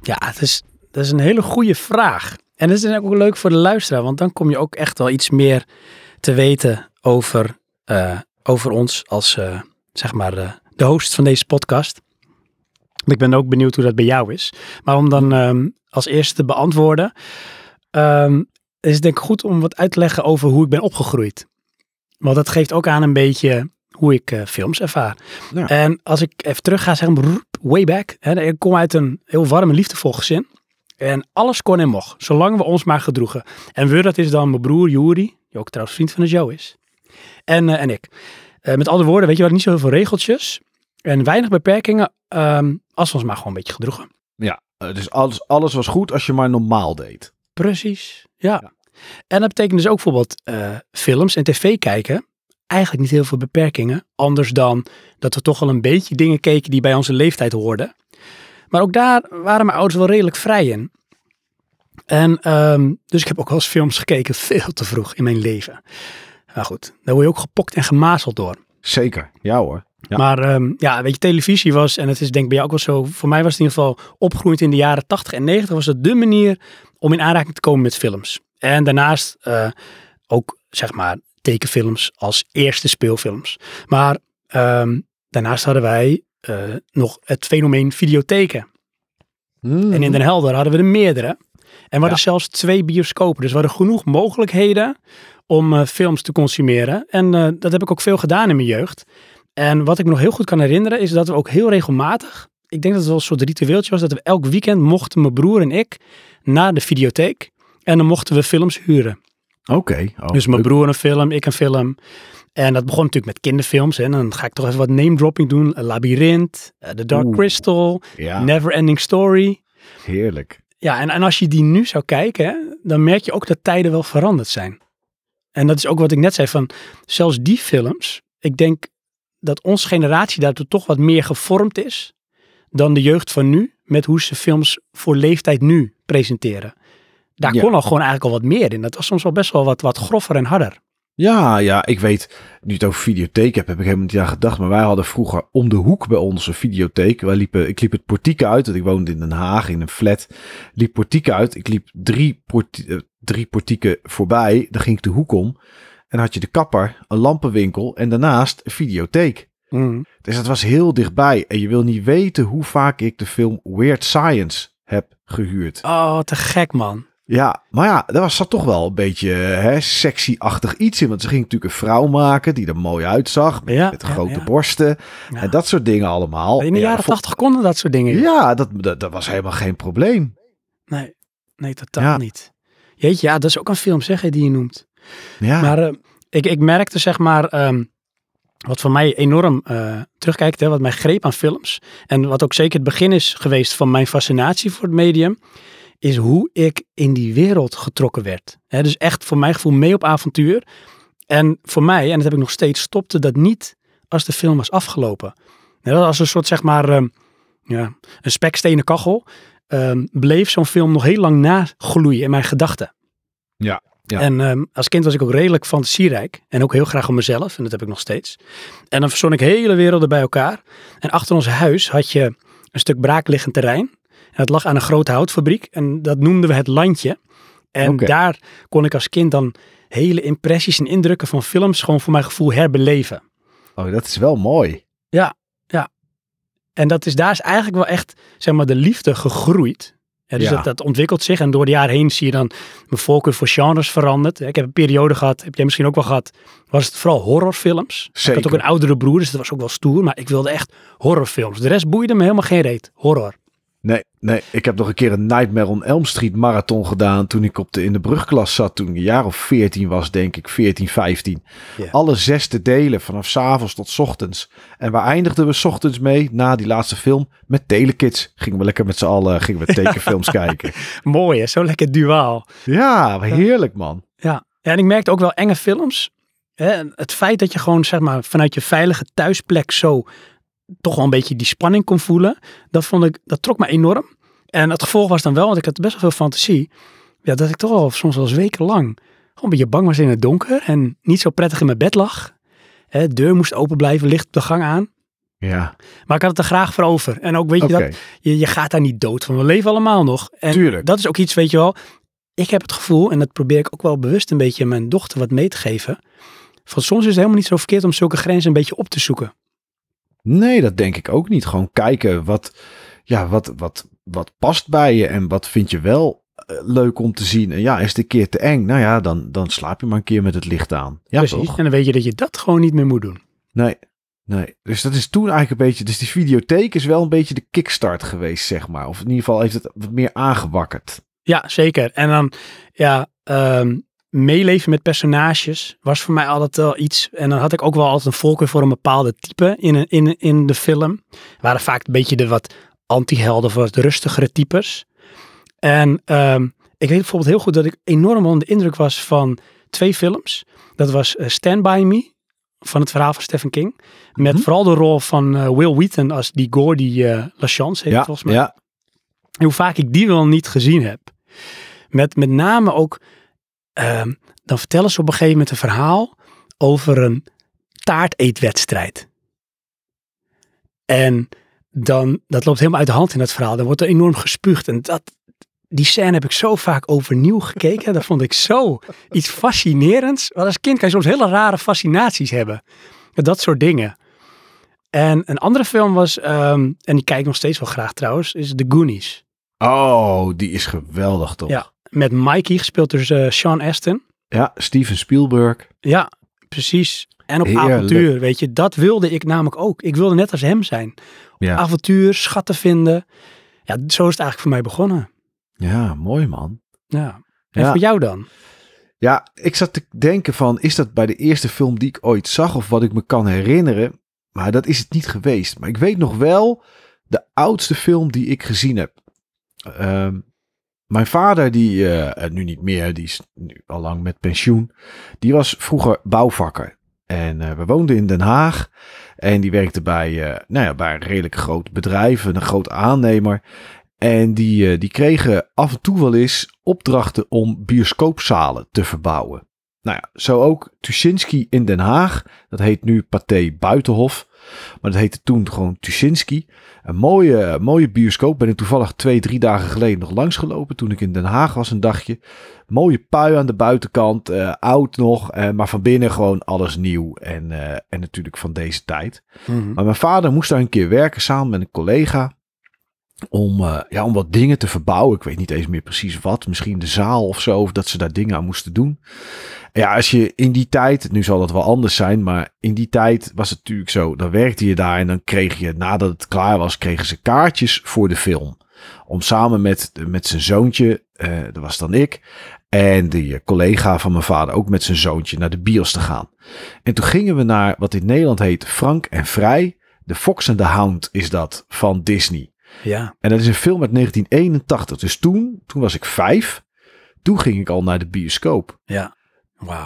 Ja, het is, dat is een hele goede vraag. En dat is ook leuk voor de luisteraar, want dan kom je ook echt wel iets meer te weten over, eh, over ons als, eh, zeg maar, eh, de host van deze podcast. Ik ben ook benieuwd hoe dat bij jou is. Maar om dan ehm, als eerste te beantwoorden, ehm, is het denk ik goed om wat uit te leggen over hoe ik ben opgegroeid. Want dat geeft ook aan een beetje hoe ik eh, films ervaar. Ja. En als ik even terug ga zeggen, brrr, way back. Hè, ik kom uit een heel warm en liefdevol gezin. En alles kon en mocht, zolang we ons maar gedroegen. En we, dat is dan mijn broer Juri, die ook trouwens vriend van de Joe is. En, eh, en ik. Eh, met andere woorden, weet je wat, niet zo heel veel regeltjes. En weinig beperkingen, ehm, als we ons maar gewoon een beetje gedroegen. Ja, dus alles, alles was goed als je maar normaal deed. Precies, ja. Ja. En dat betekent dus ook bijvoorbeeld eh, films en tv kijken. Eigenlijk niet heel veel beperkingen. Anders dan dat we toch wel een beetje dingen keken die bij onze leeftijd hoorden. Maar ook daar waren mijn ouders wel redelijk vrij in. En ehm, dus ik heb ook wel eens films gekeken veel te vroeg in mijn leven. Maar goed, daar word je ook gepokt en gemazeld door. Zeker, ja hoor. Ja. Maar ehm, ja, weet je, televisie was, en het is denk ik bij jou ook wel zo, voor mij was het in ieder geval opgegroeid in de jaren 80 en 90, was het de manier om in aanraking te komen met films. En daarnaast eh, ook, zeg maar, tekenfilms als eerste speelfilms. Maar ehm, daarnaast hadden wij eh, nog het fenomeen videotheken. Mm. En in Den Helder hadden we er meerdere. En we hadden Ja. zelfs twee bioscopen. Dus we hadden genoeg mogelijkheden om eh, films te consumeren. En dat heb ik ook veel gedaan in mijn jeugd. En wat ik me nog heel goed kan herinneren is dat we ook heel regelmatig, ik denk dat het wel een soort ritueeltje was, dat we elk weekend mochten mijn broer en ik naar de videotheek. En dan mochten we films huren. Oké. oh, dus mijn broer een film, ik een film. En dat begon natuurlijk met kinderfilms. hè. En dan ga ik toch even wat name dropping doen. Labyrinth, eh, The Dark Oeh. Crystal, Ja, Never Ending Story. heerlijk. Ja, en, en als je die nu zou kijken, hè, dan merk je ook dat tijden wel veranderd zijn. En dat is ook wat ik net zei, van zelfs die films, ik denk dat onze generatie daartoe toch wat meer gevormd is dan de jeugd van nu, met hoe ze films voor leeftijd nu presenteren. Daar Ja. kon al gewoon eigenlijk al wat meer in. Dat was soms wel best wel wat, wat groffer en harder. Ja, ja, ik weet, nu het over videotheek heb, heb ik helemaal niet aan gedacht. Maar wij hadden vroeger om de hoek bij ons een videotheek. Wij liepen, ik liep het portiek uit, want ik woonde in Den Haag in een flat. Liep portiek uit. Ik liep drie, eh, drie portieken voorbij. Dan ging ik de hoek om. En had je de kapper, een lampenwinkel en daarnaast een videotheek. Mm. Dus het was heel dichtbij. En je wil niet weten hoe vaak ik de film Weird Science heb gehuurd. Oh, te gek man. Ja, maar ja, daar was zat toch wel een beetje sexy-achtig iets in. Want ze ging natuurlijk een vrouw maken die er mooi uitzag. Met, Ja, met ja, grote ja. borsten Ja. en dat soort dingen allemaal. In de Ja, jaren tachtig konden dat soort dingen. Ja, dat, dat, dat was helemaal geen probleem. Nee, nee, totaal niet. Jeetje, ja, dat is ook een film, zeg je, die je noemt. Ja, Maar eh, ik, ik merkte, zeg maar, ehm, wat voor mij enorm eh, terugkijkt, hè, wat mij greep aan films. En wat ook zeker het begin is geweest van mijn fascinatie voor het medium. Is hoe ik in die wereld getrokken werd. Dus echt voor mijn gevoel mee op avontuur. En voor mij, en dat heb ik nog steeds, stopte dat niet als de film was afgelopen. Hè, als een soort, zeg maar, ehm, ja, een spekstenen kachel. ehm, bleef zo'n film nog heel lang nagloeien in mijn gedachten. Ja, ja. En ehm, als kind was ik ook redelijk fantasierijk. En ook heel graag om mezelf. En dat heb ik nog steeds. En dan verzon ik hele werelden bij elkaar. En achter ons huis had je een stuk braakliggend terrein. En dat lag aan een grote houtfabriek. En dat noemden we het landje. En daar kon ik als kind dan hele impressies en indrukken van films gewoon voor mijn gevoel herbeleven. oh, dat is wel mooi. En dat is, daar is eigenlijk wel echt, zeg maar, de liefde gegroeid. Ja, dus Ja. dat, dat ontwikkelt zich en door de jaren heen zie je dan mijn voorkeur voor genres veranderd. Ik heb een periode gehad, heb jij misschien ook wel gehad, was het vooral horrorfilms. Ik had ook een oudere broer, dus dat was ook wel stoer, maar ik wilde echt horrorfilms. De rest boeide me helemaal geen reet. Horror. Nee, ik heb nog een keer een Nightmare on Elm Street marathon gedaan toen ik op de, in de brugklas zat. Toen ik een jaar of 14 was, denk ik. 14, 15. Ja. Alle zesde delen, vanaf 's avonds tot 's ochtends. En waar eindigden we 's ochtends mee, na die laatste film? Met Telekids. Gingen we lekker met z'n allen gingen we tekenfilms kijken. Mooi hè, zo lekker duaal. Ja, heerlijk man. Ja. ja, en ik merkte ook wel enge films. Hè, het feit dat je gewoon zeg maar vanuit je veilige thuisplek zo toch wel een beetje die spanning kon voelen, dat vond ik, dat trok me enorm. En het gevolg was dan wel, want ik had best wel veel fantasie, ja, dat ik toch al soms wel eens wekenlang gewoon een beetje bang was in het donker en niet zo prettig in mijn bed lag. Hè, de deur moest open blijven, licht op de gang aan. Ja, Maar ik had het er graag voor over. En ook weet je dat, je, je gaat daar niet dood van. We leven allemaal nog. En Tuurlijk. dat is ook iets, weet je wel. Ik heb het gevoel, en dat probeer ik ook wel bewust een beetje mijn dochter wat mee te geven. Van soms is het helemaal niet zo verkeerd om zulke grenzen een beetje op te zoeken. Nee, dat denk ik ook niet. Gewoon kijken wat, ja, wat, wat, wat past bij je en wat vind je wel eh, leuk om te zien. En ja, is het een keer te eng? Nou ja, dan, dan slaap je maar een keer met het licht aan. Ja, Precies. toch? En dan weet je dat je dat gewoon niet meer moet doen. Nee, nee. Dus dat is toen eigenlijk een beetje... Dus die videotheek is wel een beetje de kickstart geweest, zeg maar. Of in ieder geval heeft het wat meer aangewakkerd. Ja, zeker. En dan, ja, ehm, meeleven met personages was voor mij altijd wel iets. En dan had ik ook wel altijd een voorkeur voor een bepaalde type in, een- in, in de film. waren vaak een beetje de wat anti-helden, wat rustigere types. En ehm, ik weet bijvoorbeeld heel goed dat ik enorm onder de indruk was van twee films. Dat was eh, Stand By Me, van het verhaal van Stephen King. Met Mhm. vooral de rol van eh, Will Wheaton als die Gordy eh LaChance heet Ja, volgens mij. ja. En hoe vaak ik die wel niet gezien heb. Met met name ook, ehm, dan vertellen ze op een gegeven moment een verhaal over een taarteetwedstrijd. En dan, dat loopt helemaal uit de hand in dat verhaal. Dan wordt er enorm gespuugd. En dat, die scène heb ik zo vaak overnieuw gekeken. dat vond ik zo iets fascinerends. Want als kind kan je soms hele rare fascinaties hebben. Met dat soort dingen. En een andere film was, ehm, en die kijk ik nog steeds wel graag trouwens, is The Goonies. Oh, die is geweldig toch? Ja. Met Mikey, gespeeld door eh, Sean Astin. Ja, Steven Spielberg. Ja, precies. En op Heerlijk. avontuur, weet je. Dat wilde ik namelijk ook. Ik wilde net als hem zijn. Ja, Avontuur, schatten vinden. Ja, zo is het eigenlijk voor mij begonnen. ja mooi man. Ja. En Ja. voor jou dan? Ja, ik zat te denken van, is dat bij de eerste film die ik ooit zag of wat ik me kan herinneren? Maar dat is het niet geweest. Maar ik weet nog wel de oudste film die ik gezien heb. Ehm, mijn vader, die eh, nu niet meer, die is nu al lang met pensioen. Die was vroeger bouwvakker. En eh, we woonden in Den Haag. En die werkte bij, eh, nou ja, bij een redelijk groot bedrijf, een groot aannemer. En die, eh, die kregen af en toe wel eens opdrachten om bioscoopzalen te verbouwen. nou ja, zo ook Tuschinski in Den Haag. Dat heet nu Pathé Buitenhof. Maar dat heette toen gewoon Tuschinski. Een mooie, mooie bioscoop. Ben ik toevallig twee, drie dagen geleden nog langsgelopen. Toen ik in Den Haag was een dagje. Mooie pui aan de buitenkant. eh, oud nog. eh, maar van binnen gewoon alles nieuw. En, eh, en natuurlijk van deze tijd. Mhm. Maar mijn vader moest daar een keer werken samen met een collega. Om, ja, om wat dingen te verbouwen. Ik weet niet eens meer precies wat. Misschien de zaal of zo. Of dat ze daar dingen aan moesten doen. Ja, als je in die tijd. Nu zal dat wel anders zijn. Maar in die tijd was het natuurlijk zo. Dan werkte je daar. En dan kreeg je nadat het klaar was. Kregen ze kaartjes voor de film. Om samen met, met zijn zoontje. eh, dat was dan ik. En die collega van mijn vader ook met zijn zoontje naar de bios te gaan. En toen gingen we naar wat in Nederland heet Frank en Vrij. De Fox and the Hound is dat van Disney. Ja, En dat is een film uit 1981. Dus toen, toen was ik vijf. Toen ging ik al naar de bioscoop. ja.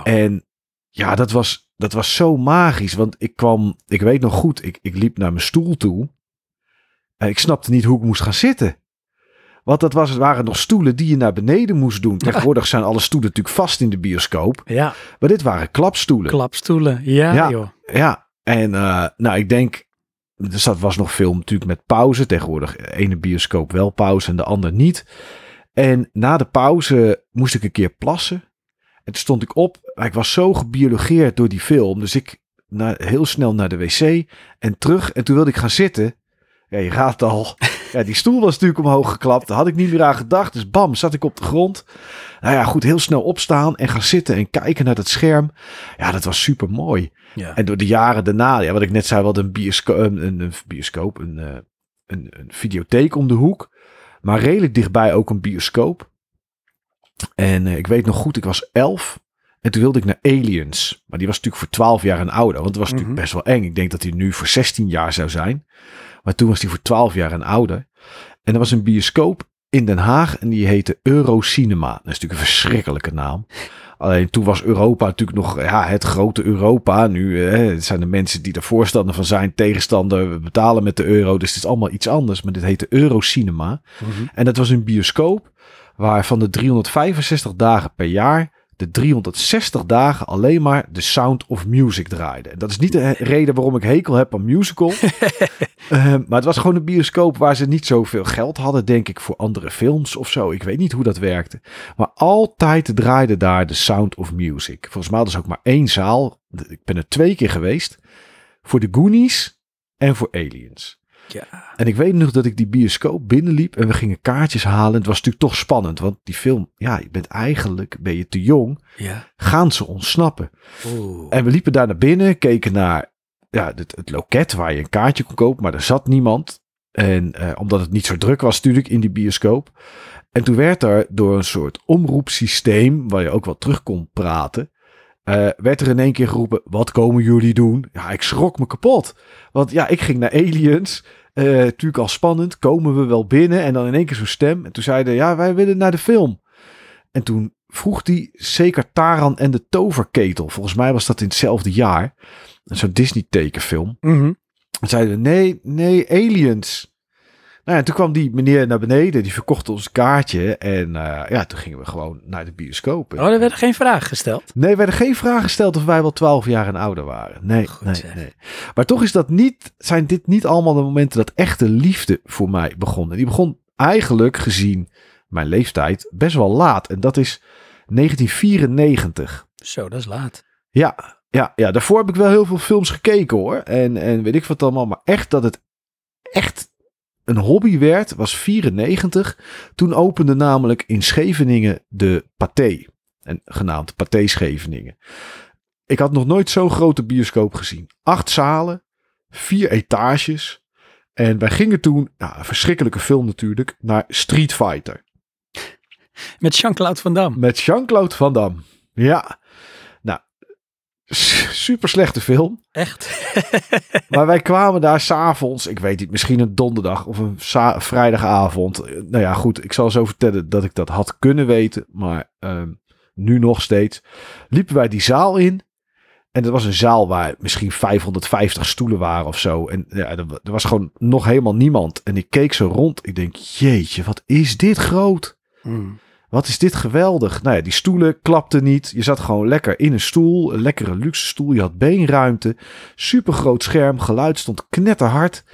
En ja, dat was, dat was zo magisch. Want ik kwam, ik weet nog goed, ik, ik liep naar mijn stoel toe. En ik snapte niet hoe ik moest gaan zitten. Want dat was, het waren nog stoelen die je naar beneden moest doen. Tegenwoordig zijn alle stoelen natuurlijk vast in de bioscoop. Ja, Maar dit waren klapstoelen. klapstoelen. Ja, Ja. joh. Ja, en eh, nou, ik denk, dus dat was nog film natuurlijk met pauze. Tegenwoordig de ene bioscoop wel pauze en de ander niet. En na de pauze moest ik een keer plassen. En toen stond ik op. Ik was zo gebiologeerd door die film. Dus ik naar, heel snel naar de wc en terug. En toen wilde ik gaan zitten. Ja, je raadt al. Ja, die stoel was natuurlijk omhoog geklapt. Daar had ik niet meer aan gedacht. Dus bam, zat ik op de grond. Nou ja, goed, heel snel opstaan en gaan zitten en kijken naar dat scherm. Ja, dat was super mooi. Ja. En door de jaren daarna, ja, wat ik net zei, wat een bioscoop, een, een, een bioscoop, een, eh, een, een videotheek om de hoek. Maar redelijk dichtbij ook een bioscoop. En eh, ik weet nog goed, ik was elf. En toen wilde ik naar Aliens. Maar die was natuurlijk voor 12 jaar en ouder. Want het was natuurlijk Mhm. best wel eng. Ik denk dat hij nu voor 16 jaar zou zijn. Maar toen was hij voor 12 jaar en ouder. En er was een bioscoop in Den Haag. En die heette Eurocinema. Dat is natuurlijk een verschrikkelijke naam. Alleen toen was Europa natuurlijk nog ja, het grote Europa. Nu eh, zijn de mensen die er voorstander van zijn, tegenstander, we betalen met de euro. Dus het is allemaal iets anders. Maar dit heette Eurocinema. Mhm. En dat was een bioscoop waar van de 365 dagen per jaar de 360 dagen alleen maar de Sound of Music draaide. En dat is niet de reden waarom ik hekel heb aan musical. Eh, maar het was gewoon een bioscoop waar ze niet zoveel geld hadden, denk ik, voor andere films of zo. Ik weet niet hoe dat werkte. Maar altijd draaide daar de Sound of Music. Volgens mij hadden ze ook maar één zaal. Ik ben er twee keer geweest. Voor de Goonies en voor Aliens. Ja. En ik weet nog dat ik die bioscoop binnenliep en we gingen kaartjes halen. Het was natuurlijk toch spannend, want die film, ja, je bent eigenlijk, ben je te jong, Ja. gaan ze ontsnappen. Oeh. En we liepen daar naar binnen, keken naar ja, het, het loket waar je een kaartje kon kopen, maar er zat niemand. En eh, omdat het niet zo druk was natuurlijk in die bioscoop. En toen werd er door een soort omroepsysteem, waar je ook wel terug kon praten, eh, werd er in één keer geroepen, wat komen jullie doen? Ja, ik schrok me kapot. Want ja, ik ging naar Aliens. Eh, natuurlijk al spannend. Komen we wel binnen? En dan in één keer zo'n stem. En toen zeiden, ja, wij willen naar de film. En toen vroeg die zeker Taran en de Toverketel. Volgens mij was dat in hetzelfde jaar. Zo'n Disney tekenfilm. Mhm. En zeiden nee, nee, aliens. Nou ja, toen kwam die meneer naar beneden. Die verkocht ons kaartje. En eh, ja, toen gingen we gewoon naar de bioscoop. Oh, er werd geen vraag gesteld. Nee, er werden geen vragen gesteld of wij wel 12 jaar en ouder waren. Nee, Goed nee, zeg. nee. Maar toch is dat niet, zijn dit niet allemaal de momenten dat echte liefde voor mij begon. En die begon eigenlijk gezien mijn leeftijd best wel laat. En dat is 1994. Zo, dat is laat. Ja, ja, ja, daarvoor heb ik wel heel veel films gekeken hoor. En, en weet ik wat allemaal. Maar echt dat het echt een hobby werd, was 94. Toen opende namelijk in Scheveningen de Pathé. En genaamd Pathé Scheveningen. Ik had nog nooit zo'n grote bioscoop gezien. Acht zalen, vier etages. En wij gingen toen, nou, een verschrikkelijke film natuurlijk, naar Street Fighter. Met Jean-Claude Van Damme. Met Jean-Claude Van Damme. Ja. Super slechte film. Echt? Maar wij kwamen daar s'avonds, ik weet niet, misschien een donderdag of een vrijdagavond. Eh, Nou ja, goed, ik zal zo vertellen dat ik dat had kunnen weten, maar ehm, nu nog steeds. Liepen wij die zaal in. En dat was een zaal waar misschien 550 stoelen waren of zo. En ja, er, wa- er was gewoon nog helemaal niemand. En ik keek zo rond. Ik denk, jeetje, wat is dit groot? Mm. Wat is dit geweldig. Nou ja, die stoelen klapten niet. Je zat gewoon lekker in een stoel. Een lekkere luxe stoel. Je had beenruimte. Super groot scherm. Geluid stond knetterhard.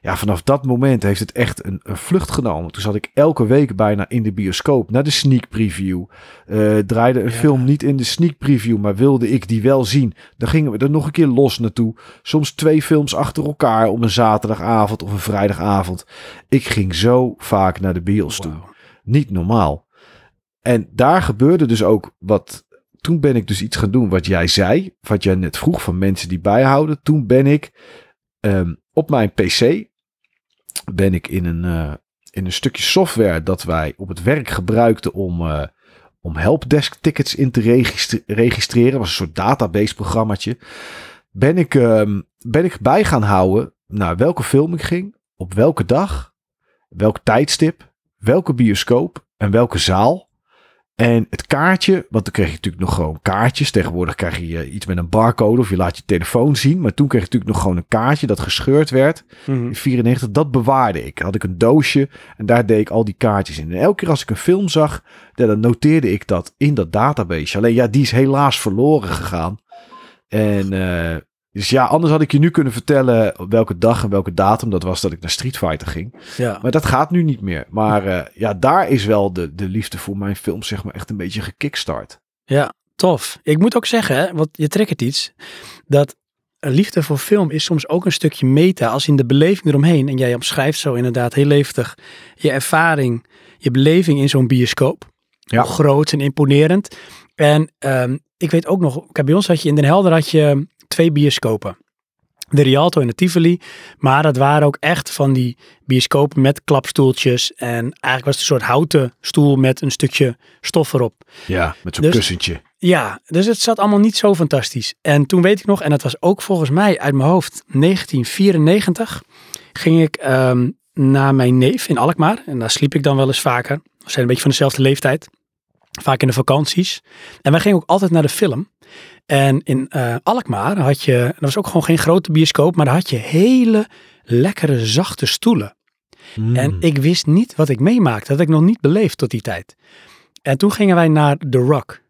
Ja, vanaf dat moment heeft het echt een, een vlucht genomen. Toen zat ik elke week bijna in de bioscoop naar de sneak preview. Eh, draaide een Ja. film niet in de sneak preview, maar wilde ik die wel zien. Dan gingen we er nog een keer los naartoe. Soms twee films achter elkaar op een zaterdagavond of een vrijdagavond. Ik ging zo vaak naar de bios toe. Niet normaal. En daar gebeurde dus ook wat. Toen ben ik dus iets gaan doen wat jij zei. Wat jij net vroeg van mensen die bijhouden. Toen ben ik ehm, op mijn PC. Ben ik in een, eh, in een stukje software dat wij op het werk gebruikten om, eh, om helpdesk tickets in te registre- registreren. was een soort database programmaatje. Ben ik, ehm, ben ik bij gaan houden naar welke film ik ging. Op welke dag. Welk tijdstip. Welke bioscoop en welke zaal. En het kaartje, want dan kreeg je natuurlijk nog gewoon kaartjes. Tegenwoordig krijg je eh, iets met een barcode of je laat je telefoon zien. Maar toen kreeg je natuurlijk nog gewoon een kaartje dat gescheurd werd. Mhm. In 94, dat bewaarde ik. Had ik een doosje en daar deed ik al die kaartjes in. En elke keer als ik een film zag, dan noteerde ik dat in dat database. Alleen ja, die is helaas verloren gegaan. En eh, dus ja, anders had ik je nu kunnen vertellen op welke dag en welke datum dat was dat ik naar Street Fighter ging. Ja. Maar dat gaat nu niet meer. Maar eh, ja, daar is wel de, de liefde voor mijn film zeg maar echt een beetje gekickstart. Ja, tof. Ik moet ook zeggen, want je triggert iets, dat een liefde voor film is soms ook een stukje meta, als in de beleving eromheen. En jij omschrijft zo inderdaad heel levendig je ervaring, je beleving in zo'n bioscoop. Ja. Hoe groot en imponerend. En ehm, ik weet ook nog, kijk, bij ons had je in Den Helder had je twee bioscopen. De Rialto en de Tivoli. Maar dat waren ook echt van die bioscopen met klapstoeltjes. En eigenlijk was het een soort houten stoel met een stukje stof erop. Ja, met zo'n Dus- kussentje. Ja, dus het zat allemaal niet zo fantastisch. En toen weet ik nog, en dat was ook volgens mij uit mijn hoofd 1994, ging ik ehm, naar mijn neef in Alkmaar. En daar sliep ik dan wel eens vaker. We zijn een beetje van dezelfde leeftijd. Vaak in de vakanties. En wij gingen ook altijd naar de film. En in eh, Alkmaar had je, dat was ook gewoon geen grote bioscoop, maar daar had je hele lekkere zachte stoelen. Mm. En ik wist niet wat ik meemaakte. Dat had ik nog niet beleefd tot die tijd. En toen gingen wij naar The Rock.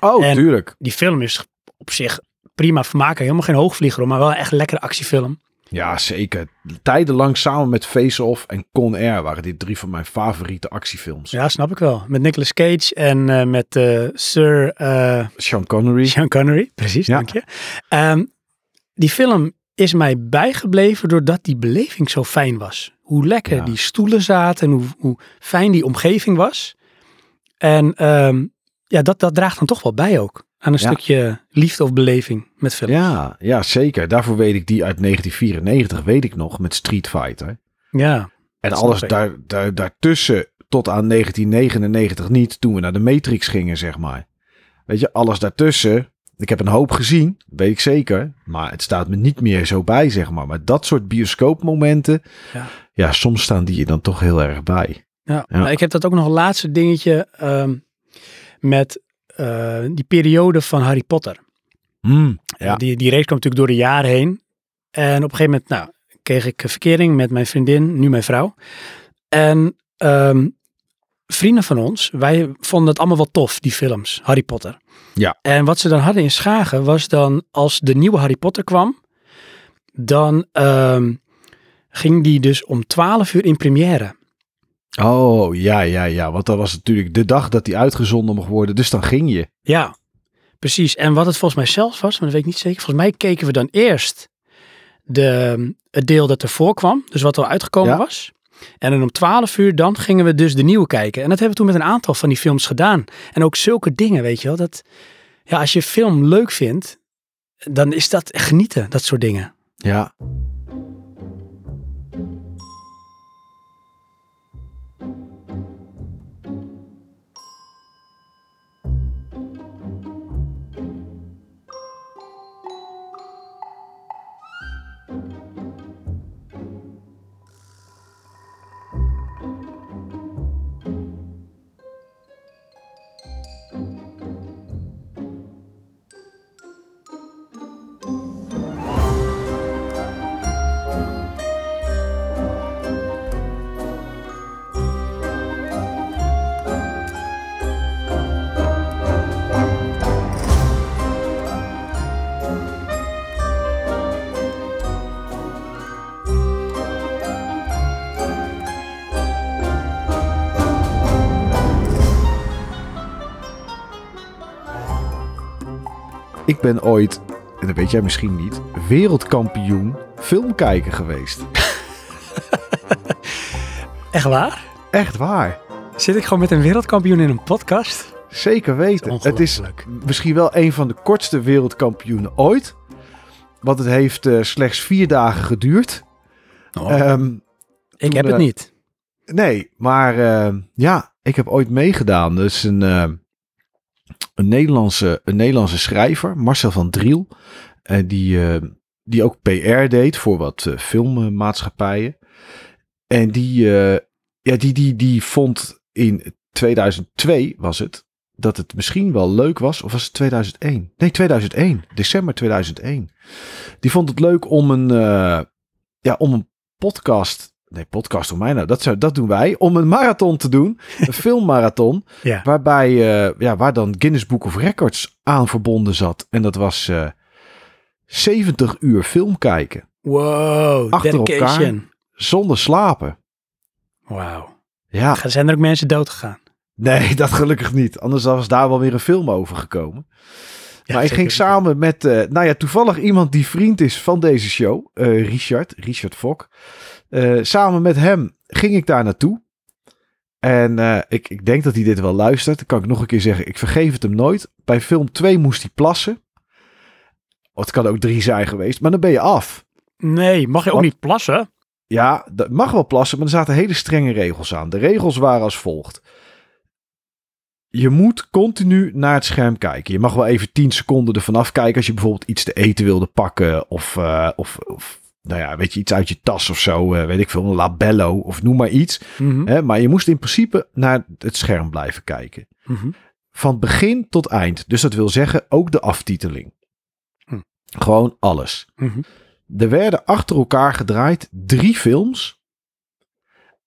oh, en- tuurlijk. Die film is op zich prima vermaken. Helemaal geen hoogvlieger, maar wel een echt lekkere actiefilm. Ja, zeker. Tijdenlang samen met Face Off en Con Air waren dit drie van mijn favoriete actiefilms. Ja, snap ik wel. Met Nicolas Cage en eh, met eh, Sir eh, Sean Connery. Sean Connery. Precies, Ja. dank je. Ehm, die film is mij bijgebleven doordat die beleving zo fijn was. Hoe lekker Ja. die stoelen zaten en hoe, hoe fijn die omgeving was. En ehm, ja, dat, dat draagt dan toch wel bij ook. Aan een Ja. stukje liefde of beleving met film. Ja, ja, zeker. Daarvoor weet ik die uit 1994, weet ik nog, met Street Fighter. Ja, En alles daar, daar, daartussen tot aan 1999 niet, toen we naar de Matrix gingen, zeg maar. Weet je, alles daartussen. Ik heb een hoop gezien, weet ik zeker. Maar het staat me niet meer zo bij, zeg maar. Maar dat soort bioscoopmomenten, Ja. ja, soms staan die je dan toch heel erg bij. Ja, Ja. maar ik heb dat ook nog een laatste dingetje ehm, met eh, die periode van Harry Potter. Mm, ja. Die, die race kwam natuurlijk door de jaren heen. En op een gegeven moment nou, kreeg ik verkering met mijn vriendin, nu mijn vrouw. En ehm, vrienden van ons, wij vonden het allemaal wel tof, die films, Harry Potter. Ja. En wat ze dan hadden in Schagen was dan, als de nieuwe Harry Potter kwam, dan ehm, ging die dus om 12 uur in première. Oh, ja, ja, ja. Want dat was natuurlijk de dag dat die uitgezonden mocht worden. Dus dan ging je. Ja, precies. En wat het volgens mij zelf was, maar dat weet ik niet zeker. Volgens mij keken we dan eerst de, het deel dat ervoor kwam, dus wat al uitgekomen Ja. was. En dan om 12 uur, dan gingen we dus de nieuwe kijken. En dat hebben we toen met een aantal van die films gedaan. En ook zulke dingen, weet je wel. Dat, ja, als je film leuk vindt, dan is dat genieten, dat soort dingen. Ja. Ben ooit, en dat weet jij misschien niet, wereldkampioen filmkijken geweest. Echt waar? Echt waar. Zit ik gewoon met een wereldkampioen in een podcast? Zeker weten. Het is misschien wel een van de kortste wereldkampioenen ooit. Want het heeft eh, slechts vier dagen geduurd. Oh, Ehm, ik heb het eh, niet. nee, maar eh, ja, ik heb ooit meegedaan. Dus een, een, Nederlandse, een Nederlandse schrijver, Marcel van Driel. eh, die, eh, die ook PR deed voor wat eh, filmmaatschappijen. En die, ja, die, die, die vond in 2002 was het. Dat het misschien wel leuk was. Of was het 2001? Nee, 2001. December 2001. Die vond het leuk om een, ja, om een podcast. Nee, podcast door mij nou. Dat, zou, dat doen wij. Om een marathon te doen. Een filmmarathon. Ja. Waarbij, eh, ja, waar dan Guinness Book of Records aan verbonden zat. En dat was eh 70 uur film kijken. Wow, Achter dedication. Zonder slapen. Wauw. Ja, Zijn er ook mensen dood gegaan? nee, dat gelukkig niet. Anders was daar wel weer een film over gekomen. Ja, maar ik ging samen met, eh, nou ja, toevallig iemand die vriend is van deze show. eh, Richard, Richard Fok. Eh, samen met hem ging ik daar naartoe. En eh, ik, ik denk dat hij dit wel luistert. Dan kan ik nog een keer zeggen, ik vergeef het hem nooit. Bij film 2 moest hij plassen. Oh, het kan ook 3 zijn geweest, maar dan ben je af. Nee, mag je ook niet plassen? Ja, dat mag wel plassen, maar er zaten hele strenge regels aan. De regels waren als volgt. Je moet continu naar het scherm kijken. Je mag wel even 10 seconden ervan afkijken als je bijvoorbeeld iets te eten wilde pakken. Of, eh, of, of nou ja, weet je, iets uit je tas of zo. eh, weet ik veel, een labello of noem maar iets. Mhm. Hè? Maar je moest in principe naar het scherm blijven kijken. Mhm. Van begin tot eind. Dus dat wil zeggen ook de aftiteling. Hm. Gewoon alles. Mhm. Er werden achter elkaar gedraaid drie films.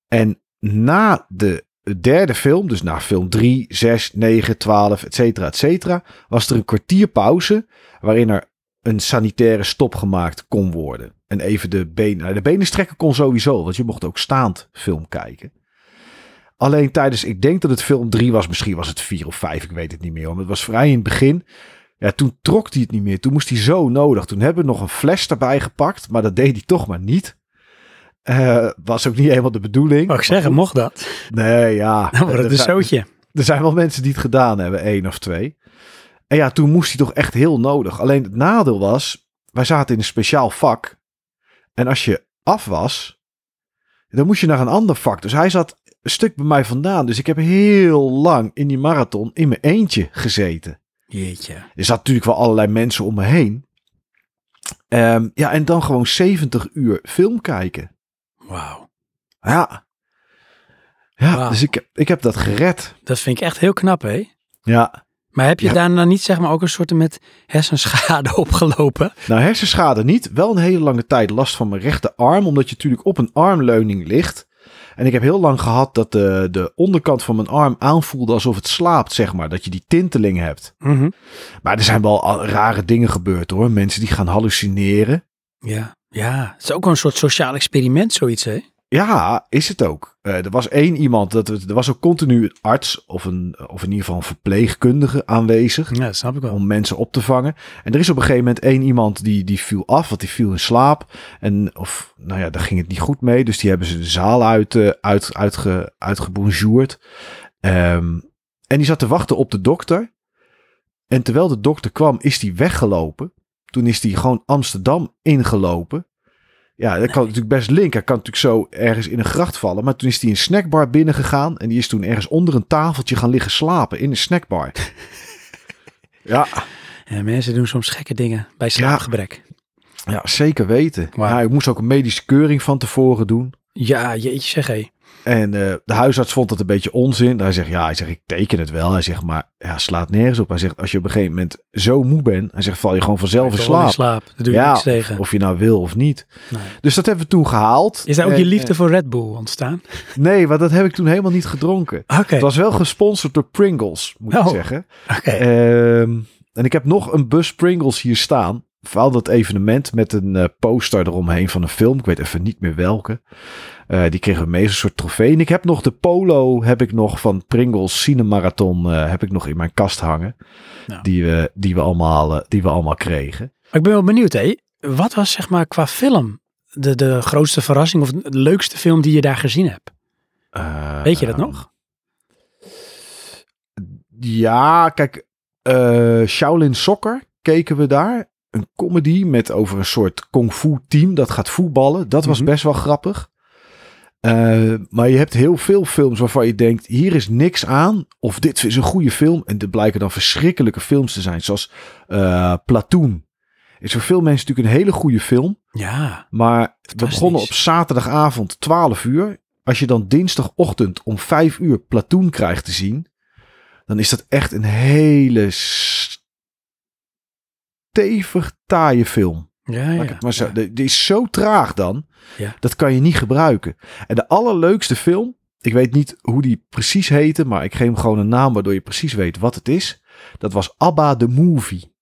En na de derde film, dus na film 3, 6, 9, 12, et cetera, et cetera, was er een kwartier pauze waarin er een sanitaire stop gemaakt kon worden. En even de benen, nou, de benen strekken kon sowieso, want je mocht ook staand film kijken. Alleen tijdens, ik denk dat het film 3 was, misschien was het 4 of 5, ik weet het niet meer. Want het was vrij in het begin. Ja, toen trok hij het niet meer. Toen moest hij zo nodig. Toen hebben we nog een fles erbij gepakt, maar dat deed hij toch maar niet. Eh, was ook niet helemaal de bedoeling. Wou ik zeggen, mocht dat? Nee, ja. Dan wordt het een zootje. er zijn wel mensen die het gedaan hebben, één of twee. En ja, toen moest hij toch echt heel nodig. Alleen het nadeel was, wij zaten in een speciaal vak. En als je af was, dan moest je naar een ander vak. Dus hij zat een stuk bij mij vandaan. Dus ik heb heel lang in die marathon in mijn eentje gezeten. Jeetje. Er zat natuurlijk wel allerlei mensen om me heen. Ehm, ja, en dan gewoon 70 uur film kijken. Wauw. Ja. Ja, dus ik, ik heb dat gered. Dat vind ik echt heel knap, hè? Ja. Maar heb je Ja. daarna niet zeg maar ook een soort met hersenschade opgelopen? Nou, hersenschade niet. Wel een hele lange tijd last van mijn rechterarm. Omdat je natuurlijk op een armleuning ligt. En ik heb heel lang gehad dat de, de onderkant van mijn arm aanvoelde alsof het slaapt, zeg maar. Dat je die tinteling hebt. Mhm. Maar er zijn wel rare dingen gebeurd hoor. Mensen die gaan hallucineren. Ja. Ja, het is ook wel een soort sociaal experiment, zoiets, hè? Ja, is het ook. Eh, er was één iemand, dat, er was ook continu een arts of, een, of in ieder geval een verpleegkundige aanwezig. Ja, snap ik wel. om mensen op te vangen. En er is op een gegeven moment één iemand die, die viel af, want die viel in slaap. En of, nou ja, daar ging het niet goed mee. Dus die hebben ze de zaal uit, eh, uit, uitge, uitgebonjourd. Ehm, en die zat te wachten op de dokter. En terwijl de dokter kwam, is die weggelopen. Toen is die gewoon Amsterdam ingelopen. Ja, dat kan natuurlijk best link. Hij kan natuurlijk zo ergens in een gracht vallen. Maar toen is hij een snackbar binnengegaan. En die is toen ergens onder een tafeltje gaan liggen slapen in een snackbar. ja, Ja, mensen doen soms gekke dingen bij slaapgebrek. Ja, zeker weten. Wauw. Ja, ik moest ook een medische keuring van tevoren doen. Ja, jeetje zeg hé. En eh, de huisarts vond dat een beetje onzin. Hij zegt, ja, hij zegt, ik teken het wel. Hij zegt, maar ja, slaat nergens op. Hij zegt, als je op een gegeven moment zo moe bent, hij zegt, val je gewoon vanzelf in slaap. in slaap. Daar doe je Ja, niks tegen. Of je nou wil of niet. Nee. Dus dat hebben we toen gehaald. Is daar ook En, je liefde eh, voor Red Bull ontstaan? nee, want dat heb ik toen helemaal niet gedronken. Het was wel gesponsord door Pringles, moet ik Oh. zeggen. oké. Ehm, en ik heb nog een bus Pringles hier staan. Vooral dat evenement met een eh, poster eromheen van een film. Ik weet even niet meer welke. Eh, die kregen we mee als een soort trofee. En ik heb nog de polo, heb ik nog van Pringles Cinemarathon, eh heb ik nog in mijn kast hangen. Nou. Die, we, die, we allemaal, die we allemaal kregen. Maar ik ben wel benieuwd, hé. Wat was zeg maar qua film de, de grootste verrassing of de leukste film die je daar gezien hebt? Weet je dat nog? Ja, kijk, Shaolin Soccer keken we daar. Een comedy met over een soort kung fu team dat gaat voetballen. Dat was Mhm. best wel grappig. Eh, maar je hebt heel veel films waarvan je denkt, hier is niks aan. Of dit is een goede film. En dit blijken dan verschrikkelijke films te zijn. Zoals eh Platoon. Is voor veel mensen natuurlijk een hele goede film. Ja. Maar we begonnen op zaterdagavond 12 uur. Als je dan dinsdagochtend om 5 uur Platoon krijgt te zien, dan is dat echt een hele stevig taaie film. Ja, ja. maar zo. ja. Die is zo traag dan. Ja. Dat kan je niet gebruiken. En de allerleukste film, ik weet niet hoe die precies heette, maar ik geef hem gewoon een naam waardoor je precies weet wat het is. Dat was Abba the Movie.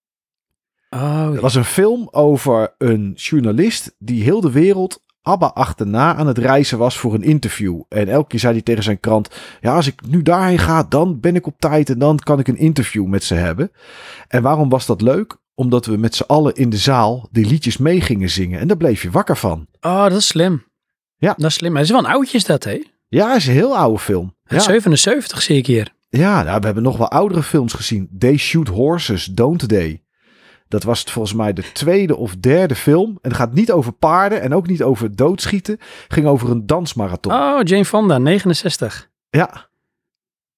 Oh, Dat was een film over een journalist die heel de wereld ABBA achterna aan het reizen was voor een interview. En elke keer zei hij tegen zijn krant: Ja, als ik nu daarheen ga, dan ben ik op tijd en dan kan ik een interview met ze hebben. En waarom was dat leuk? Omdat we met z'n allen in de zaal die liedjes mee gingen zingen. En daar bleef je wakker van. oh, dat is slim. Ja. Dat is slim. Het is wel een oudje is dat, hé? Ja, het is een heel oude film. Uit Ja, 77 zie ik hier. ja nou, we hebben nog wel oudere films gezien. They Shoot Horses, Don't They. Dat was het volgens mij de tweede of derde film. En het gaat niet over paarden en ook niet over doodschieten. Het ging over een dansmarathon. Oh, Jane Fonda, 69. Ja,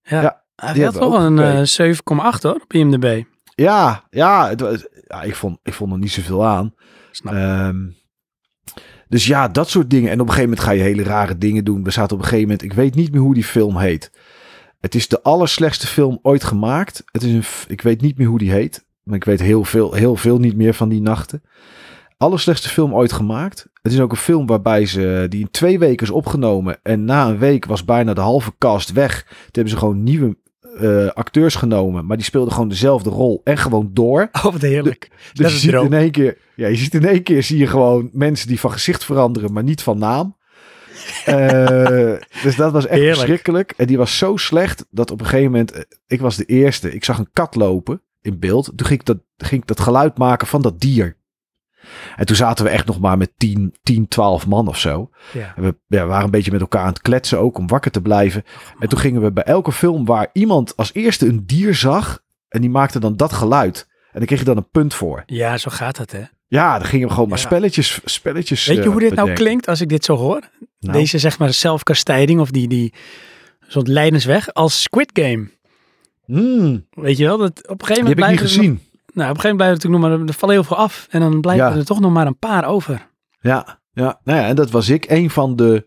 Ja. Ja, die had toch een gekeken. eh 7,8 hoor, op IMDb. Ja, ja, het was, ja ik, vond, ik vond er niet zoveel aan. Snap. Ehm, dus ja, dat soort dingen. En op een gegeven moment ga je hele rare dingen doen. We zaten op een gegeven moment, ik weet niet meer hoe die film heet. Het is de allerslechtste film ooit gemaakt. Het is een, ik weet niet meer hoe die heet. Maar ik weet heel veel, heel veel niet meer van die nachten. Allerslechtste film ooit gemaakt. Het is ook een film waarbij ze die in twee weken is opgenomen. En na een week was bijna de halve cast weg. Toen hebben ze gewoon nieuwe eh, acteurs genomen. Maar die speelden gewoon dezelfde rol. En gewoon door. Oh, wat heerlijk. Dus Dat je ziet droom. in één keer, ja, je ziet in één keer zie je gewoon mensen die van gezicht veranderen, maar niet van naam. Eh, dus dat was echt Heerlijk. verschrikkelijk. En die was zo slecht dat op een gegeven moment, eh, ik was de eerste, ik zag een kat lopen in beeld. Toen ging ik dat, ging ik dat geluid maken van dat dier. En toen zaten we echt nog maar met 10, 10 12 man of zo. Ja. En we ja, waren een beetje met elkaar aan het kletsen ook om wakker te blijven. En toen gingen we bij elke film waar iemand als eerste een dier zag. En die maakte dan dat geluid. En dan kreeg je dan een punt voor. ja, zo gaat het hè. Ja, dan gingen we gewoon maar spelletjes, spelletjes Weet je eh, hoe dit nou klinkt als ik dit zo hoor? Nou, Deze zeg maar zelfkastijding of die, die soort lijdensweg als Squid Game. hmm, Weet je wel? Dat op een gegeven die moment heb ik niet gezien. Nou, op een gegeven moment blijven er natuurlijk nog maar, er vallen heel veel af. En dan blijven Ja. er toch nog maar een paar over. Ja, ja, nou ja, en dat was ik. Een van de,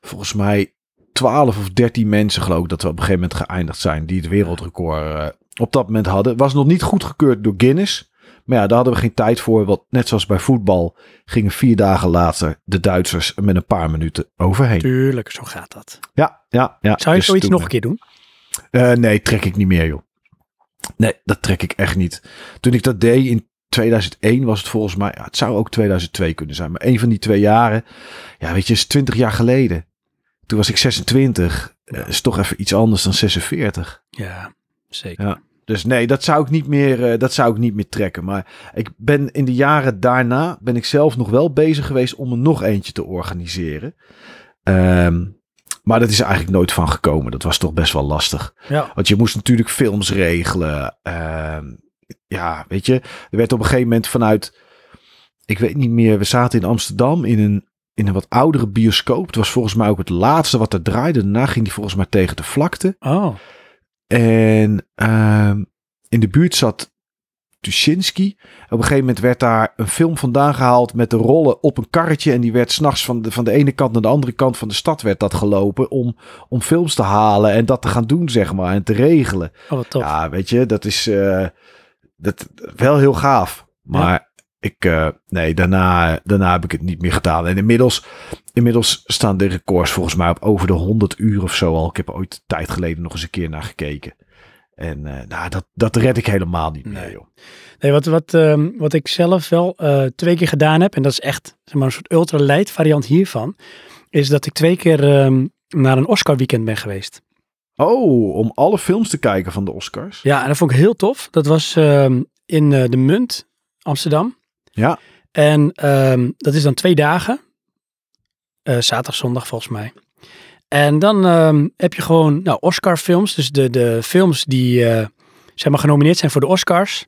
volgens mij, 12 of 13 mensen geloof ik dat we op een gegeven moment geëindigd zijn. Die het wereldrecord eh, op dat moment hadden. Was nog niet goedgekeurd door Guinness. Maar ja, daar hadden we geen tijd voor. Want net zoals bij voetbal gingen vier dagen later de Duitsers er met een paar minuten overheen. Tuurlijk, zo gaat dat. Ja, ja, ja. Zou je Dus zoiets nog een keer doen? Eh, nee, trek ik niet meer, joh. Nee, dat trek ik echt niet. Toen ik dat deed in 2001 was het volgens mij, ja, het zou ook 2002 kunnen zijn, maar een van die twee jaren, ja, weet je, is 20 jaar geleden. Toen was ik 26, eh, is toch even iets anders dan 46. Ja, zeker. Ja. Dus nee, dat zou ik niet meer, eh, dat zou ik niet meer trekken. Maar ik ben in de jaren daarna ben ik zelf nog wel bezig geweest om er nog eentje te organiseren. Ehm, maar dat is er eigenlijk nooit van gekomen. Dat was toch best wel lastig. Ja. Want je moest natuurlijk films regelen. Ehm, ja, weet je. Er werd op een gegeven moment vanuit... Ik weet niet meer. We zaten in Amsterdam in een, in een wat oudere bioscoop. Het was volgens mij ook het laatste wat er draaide. Daarna ging die volgens mij tegen de vlakte. Oh, En ehm, in de buurt zat Tuschinski. Op een gegeven moment werd daar een film vandaan gehaald met de rollen op een karretje. En die werd s'nachts van de, van de ene kant naar de andere kant van de stad werd dat gelopen. Om, om films te halen en dat te gaan doen, zeg maar. En te regelen. oh wat tof. Ja, weet je, dat is eh, dat, wel heel gaaf. Maar ik, eh, nee, daarna, daarna heb ik het niet meer gedaan. En inmiddels, inmiddels staan de records volgens mij op over de 100 uur of zo al. Ik heb ooit tijd geleden nog eens een keer naar gekeken. En eh, nou, dat, dat red ik helemaal niet meer, Nee. joh. Nee, wat, wat, ehm, wat ik zelf wel eh, twee keer gedaan heb, en dat is echt zeg maar, een soort ultra-light variant hiervan, is dat ik twee keer ehm, naar een Oscar weekend ben geweest. Oh, om alle films te kijken van de Oscars. Ja, en dat vond ik heel tof. Dat was ehm, in eh, de Munt, Amsterdam. Ja. En ehm, dat is dan twee dagen. Eh, zaterdag, zondag volgens mij. En dan ehm, heb je gewoon nou, Oscar-films. Dus de, de films die eh, zeg maar, genomineerd zijn voor de Oscars.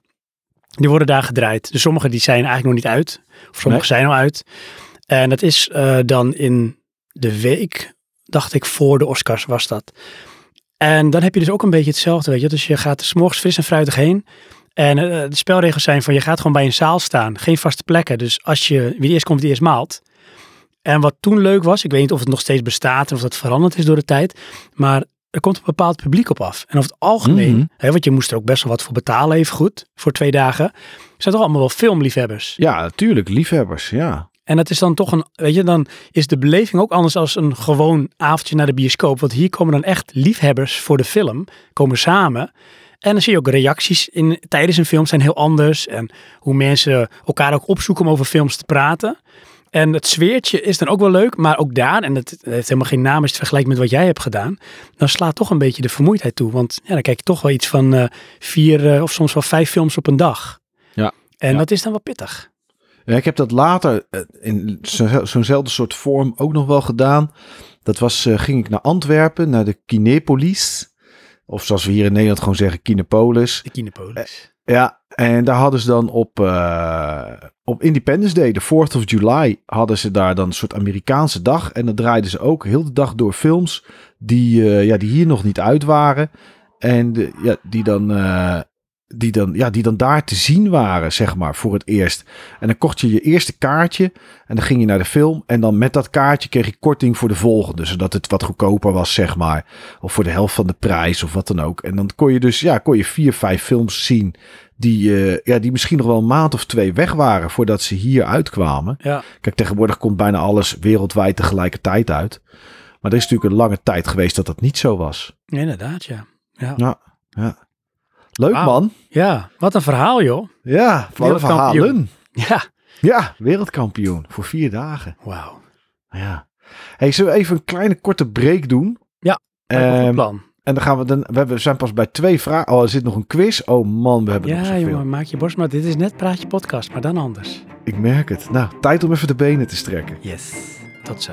Die worden daar gedraaid. Dus sommige die zijn eigenlijk nog niet uit. Of sommige Nee. zijn al uit. En dat is eh, dan in de week, dacht ik, voor de Oscars was dat. En dan heb je dus ook een beetje hetzelfde, weet je. Dus je gaat er 's morgens fris en fruitig heen. En eh, de spelregels zijn van je gaat gewoon bij een zaal staan. Geen vaste plekken. Dus als je, wie eerst komt, die eerst maalt. En wat toen leuk was, ik weet niet of het nog steeds bestaat en of dat veranderd is door de tijd. Maar er komt een bepaald publiek op af. En over het algemeen, Mhm. hè, want je moest er ook best wel wat voor betalen, even goed, voor twee dagen. Zijn toch allemaal wel filmliefhebbers. Ja, natuurlijk. Liefhebbers, ja. En dat is dan toch een, weet je, dan is de beleving ook anders als een gewoon avondje naar de bioscoop. Want hier komen dan echt liefhebbers voor de film, komen samen. En dan zie je ook reacties in, tijdens een film zijn heel anders. En hoe mensen elkaar ook opzoeken om over films te praten. En het sfeertje is dan ook wel leuk, maar ook daar, en het heeft helemaal geen naam als je het vergelijkt met wat jij hebt gedaan, dan slaat toch een beetje de vermoeidheid toe. Want ja, dan kijk je toch wel iets van eh, vier eh, of soms wel vijf films op een dag. Ja. En Ja. dat is dan wel pittig. Ja, ik heb dat later eh, in zo- zo'nzelfde soort vorm ook nog wel gedaan. Dat was, ging ik naar Antwerpen, naar de Kinepolis. Of zoals we hier in Nederland gewoon zeggen, Kinepolis. De Kinepolis. Ja, en daar hadden ze dan op, eh, op Independence Day, de 4th of July, hadden ze daar dan een soort Amerikaanse dag. En dan draaiden ze ook heel de dag door films die, eh, ja, die hier nog niet uit waren. En de, ja, die, dan, eh, die, dan, ja, die dan daar te zien waren, zeg maar, voor het eerst. En dan kocht je je eerste kaartje en dan ging je naar de film. En dan met dat kaartje kreeg je korting voor de volgende, zodat het wat goedkoper was, zeg maar. Of voor de helft van de prijs of wat dan ook. En dan kon je dus, ja, kon je vier, vijf films zien die, eh, ja, die misschien nog wel een maand of twee weg waren voordat ze hier uitkwamen. Ja. Kijk, tegenwoordig komt bijna alles wereldwijd tegelijkertijd uit. Maar er is natuurlijk een lange tijd geweest dat dat niet zo was. Inderdaad, ja. Ja, Ja, ja. Leuk man. ja wat een verhaal, joh. Ja, wat een verhalen. Ja. Ja, wereldkampioen voor vier dagen. Wauw. Ja. Hey, zullen we even een kleine korte break doen? Ja, Ehm, plan. en dan gaan we dan. We zijn pas bij twee vragen. Oh, er zit nog een quiz. Oh man, we hebben nog Ja, zoveel. jongen, maak je borst maar. Dit is net Praatje Podcast, maar dan anders. Ik merk het. Nou, tijd om even de benen te strekken. Yes. Tot zo.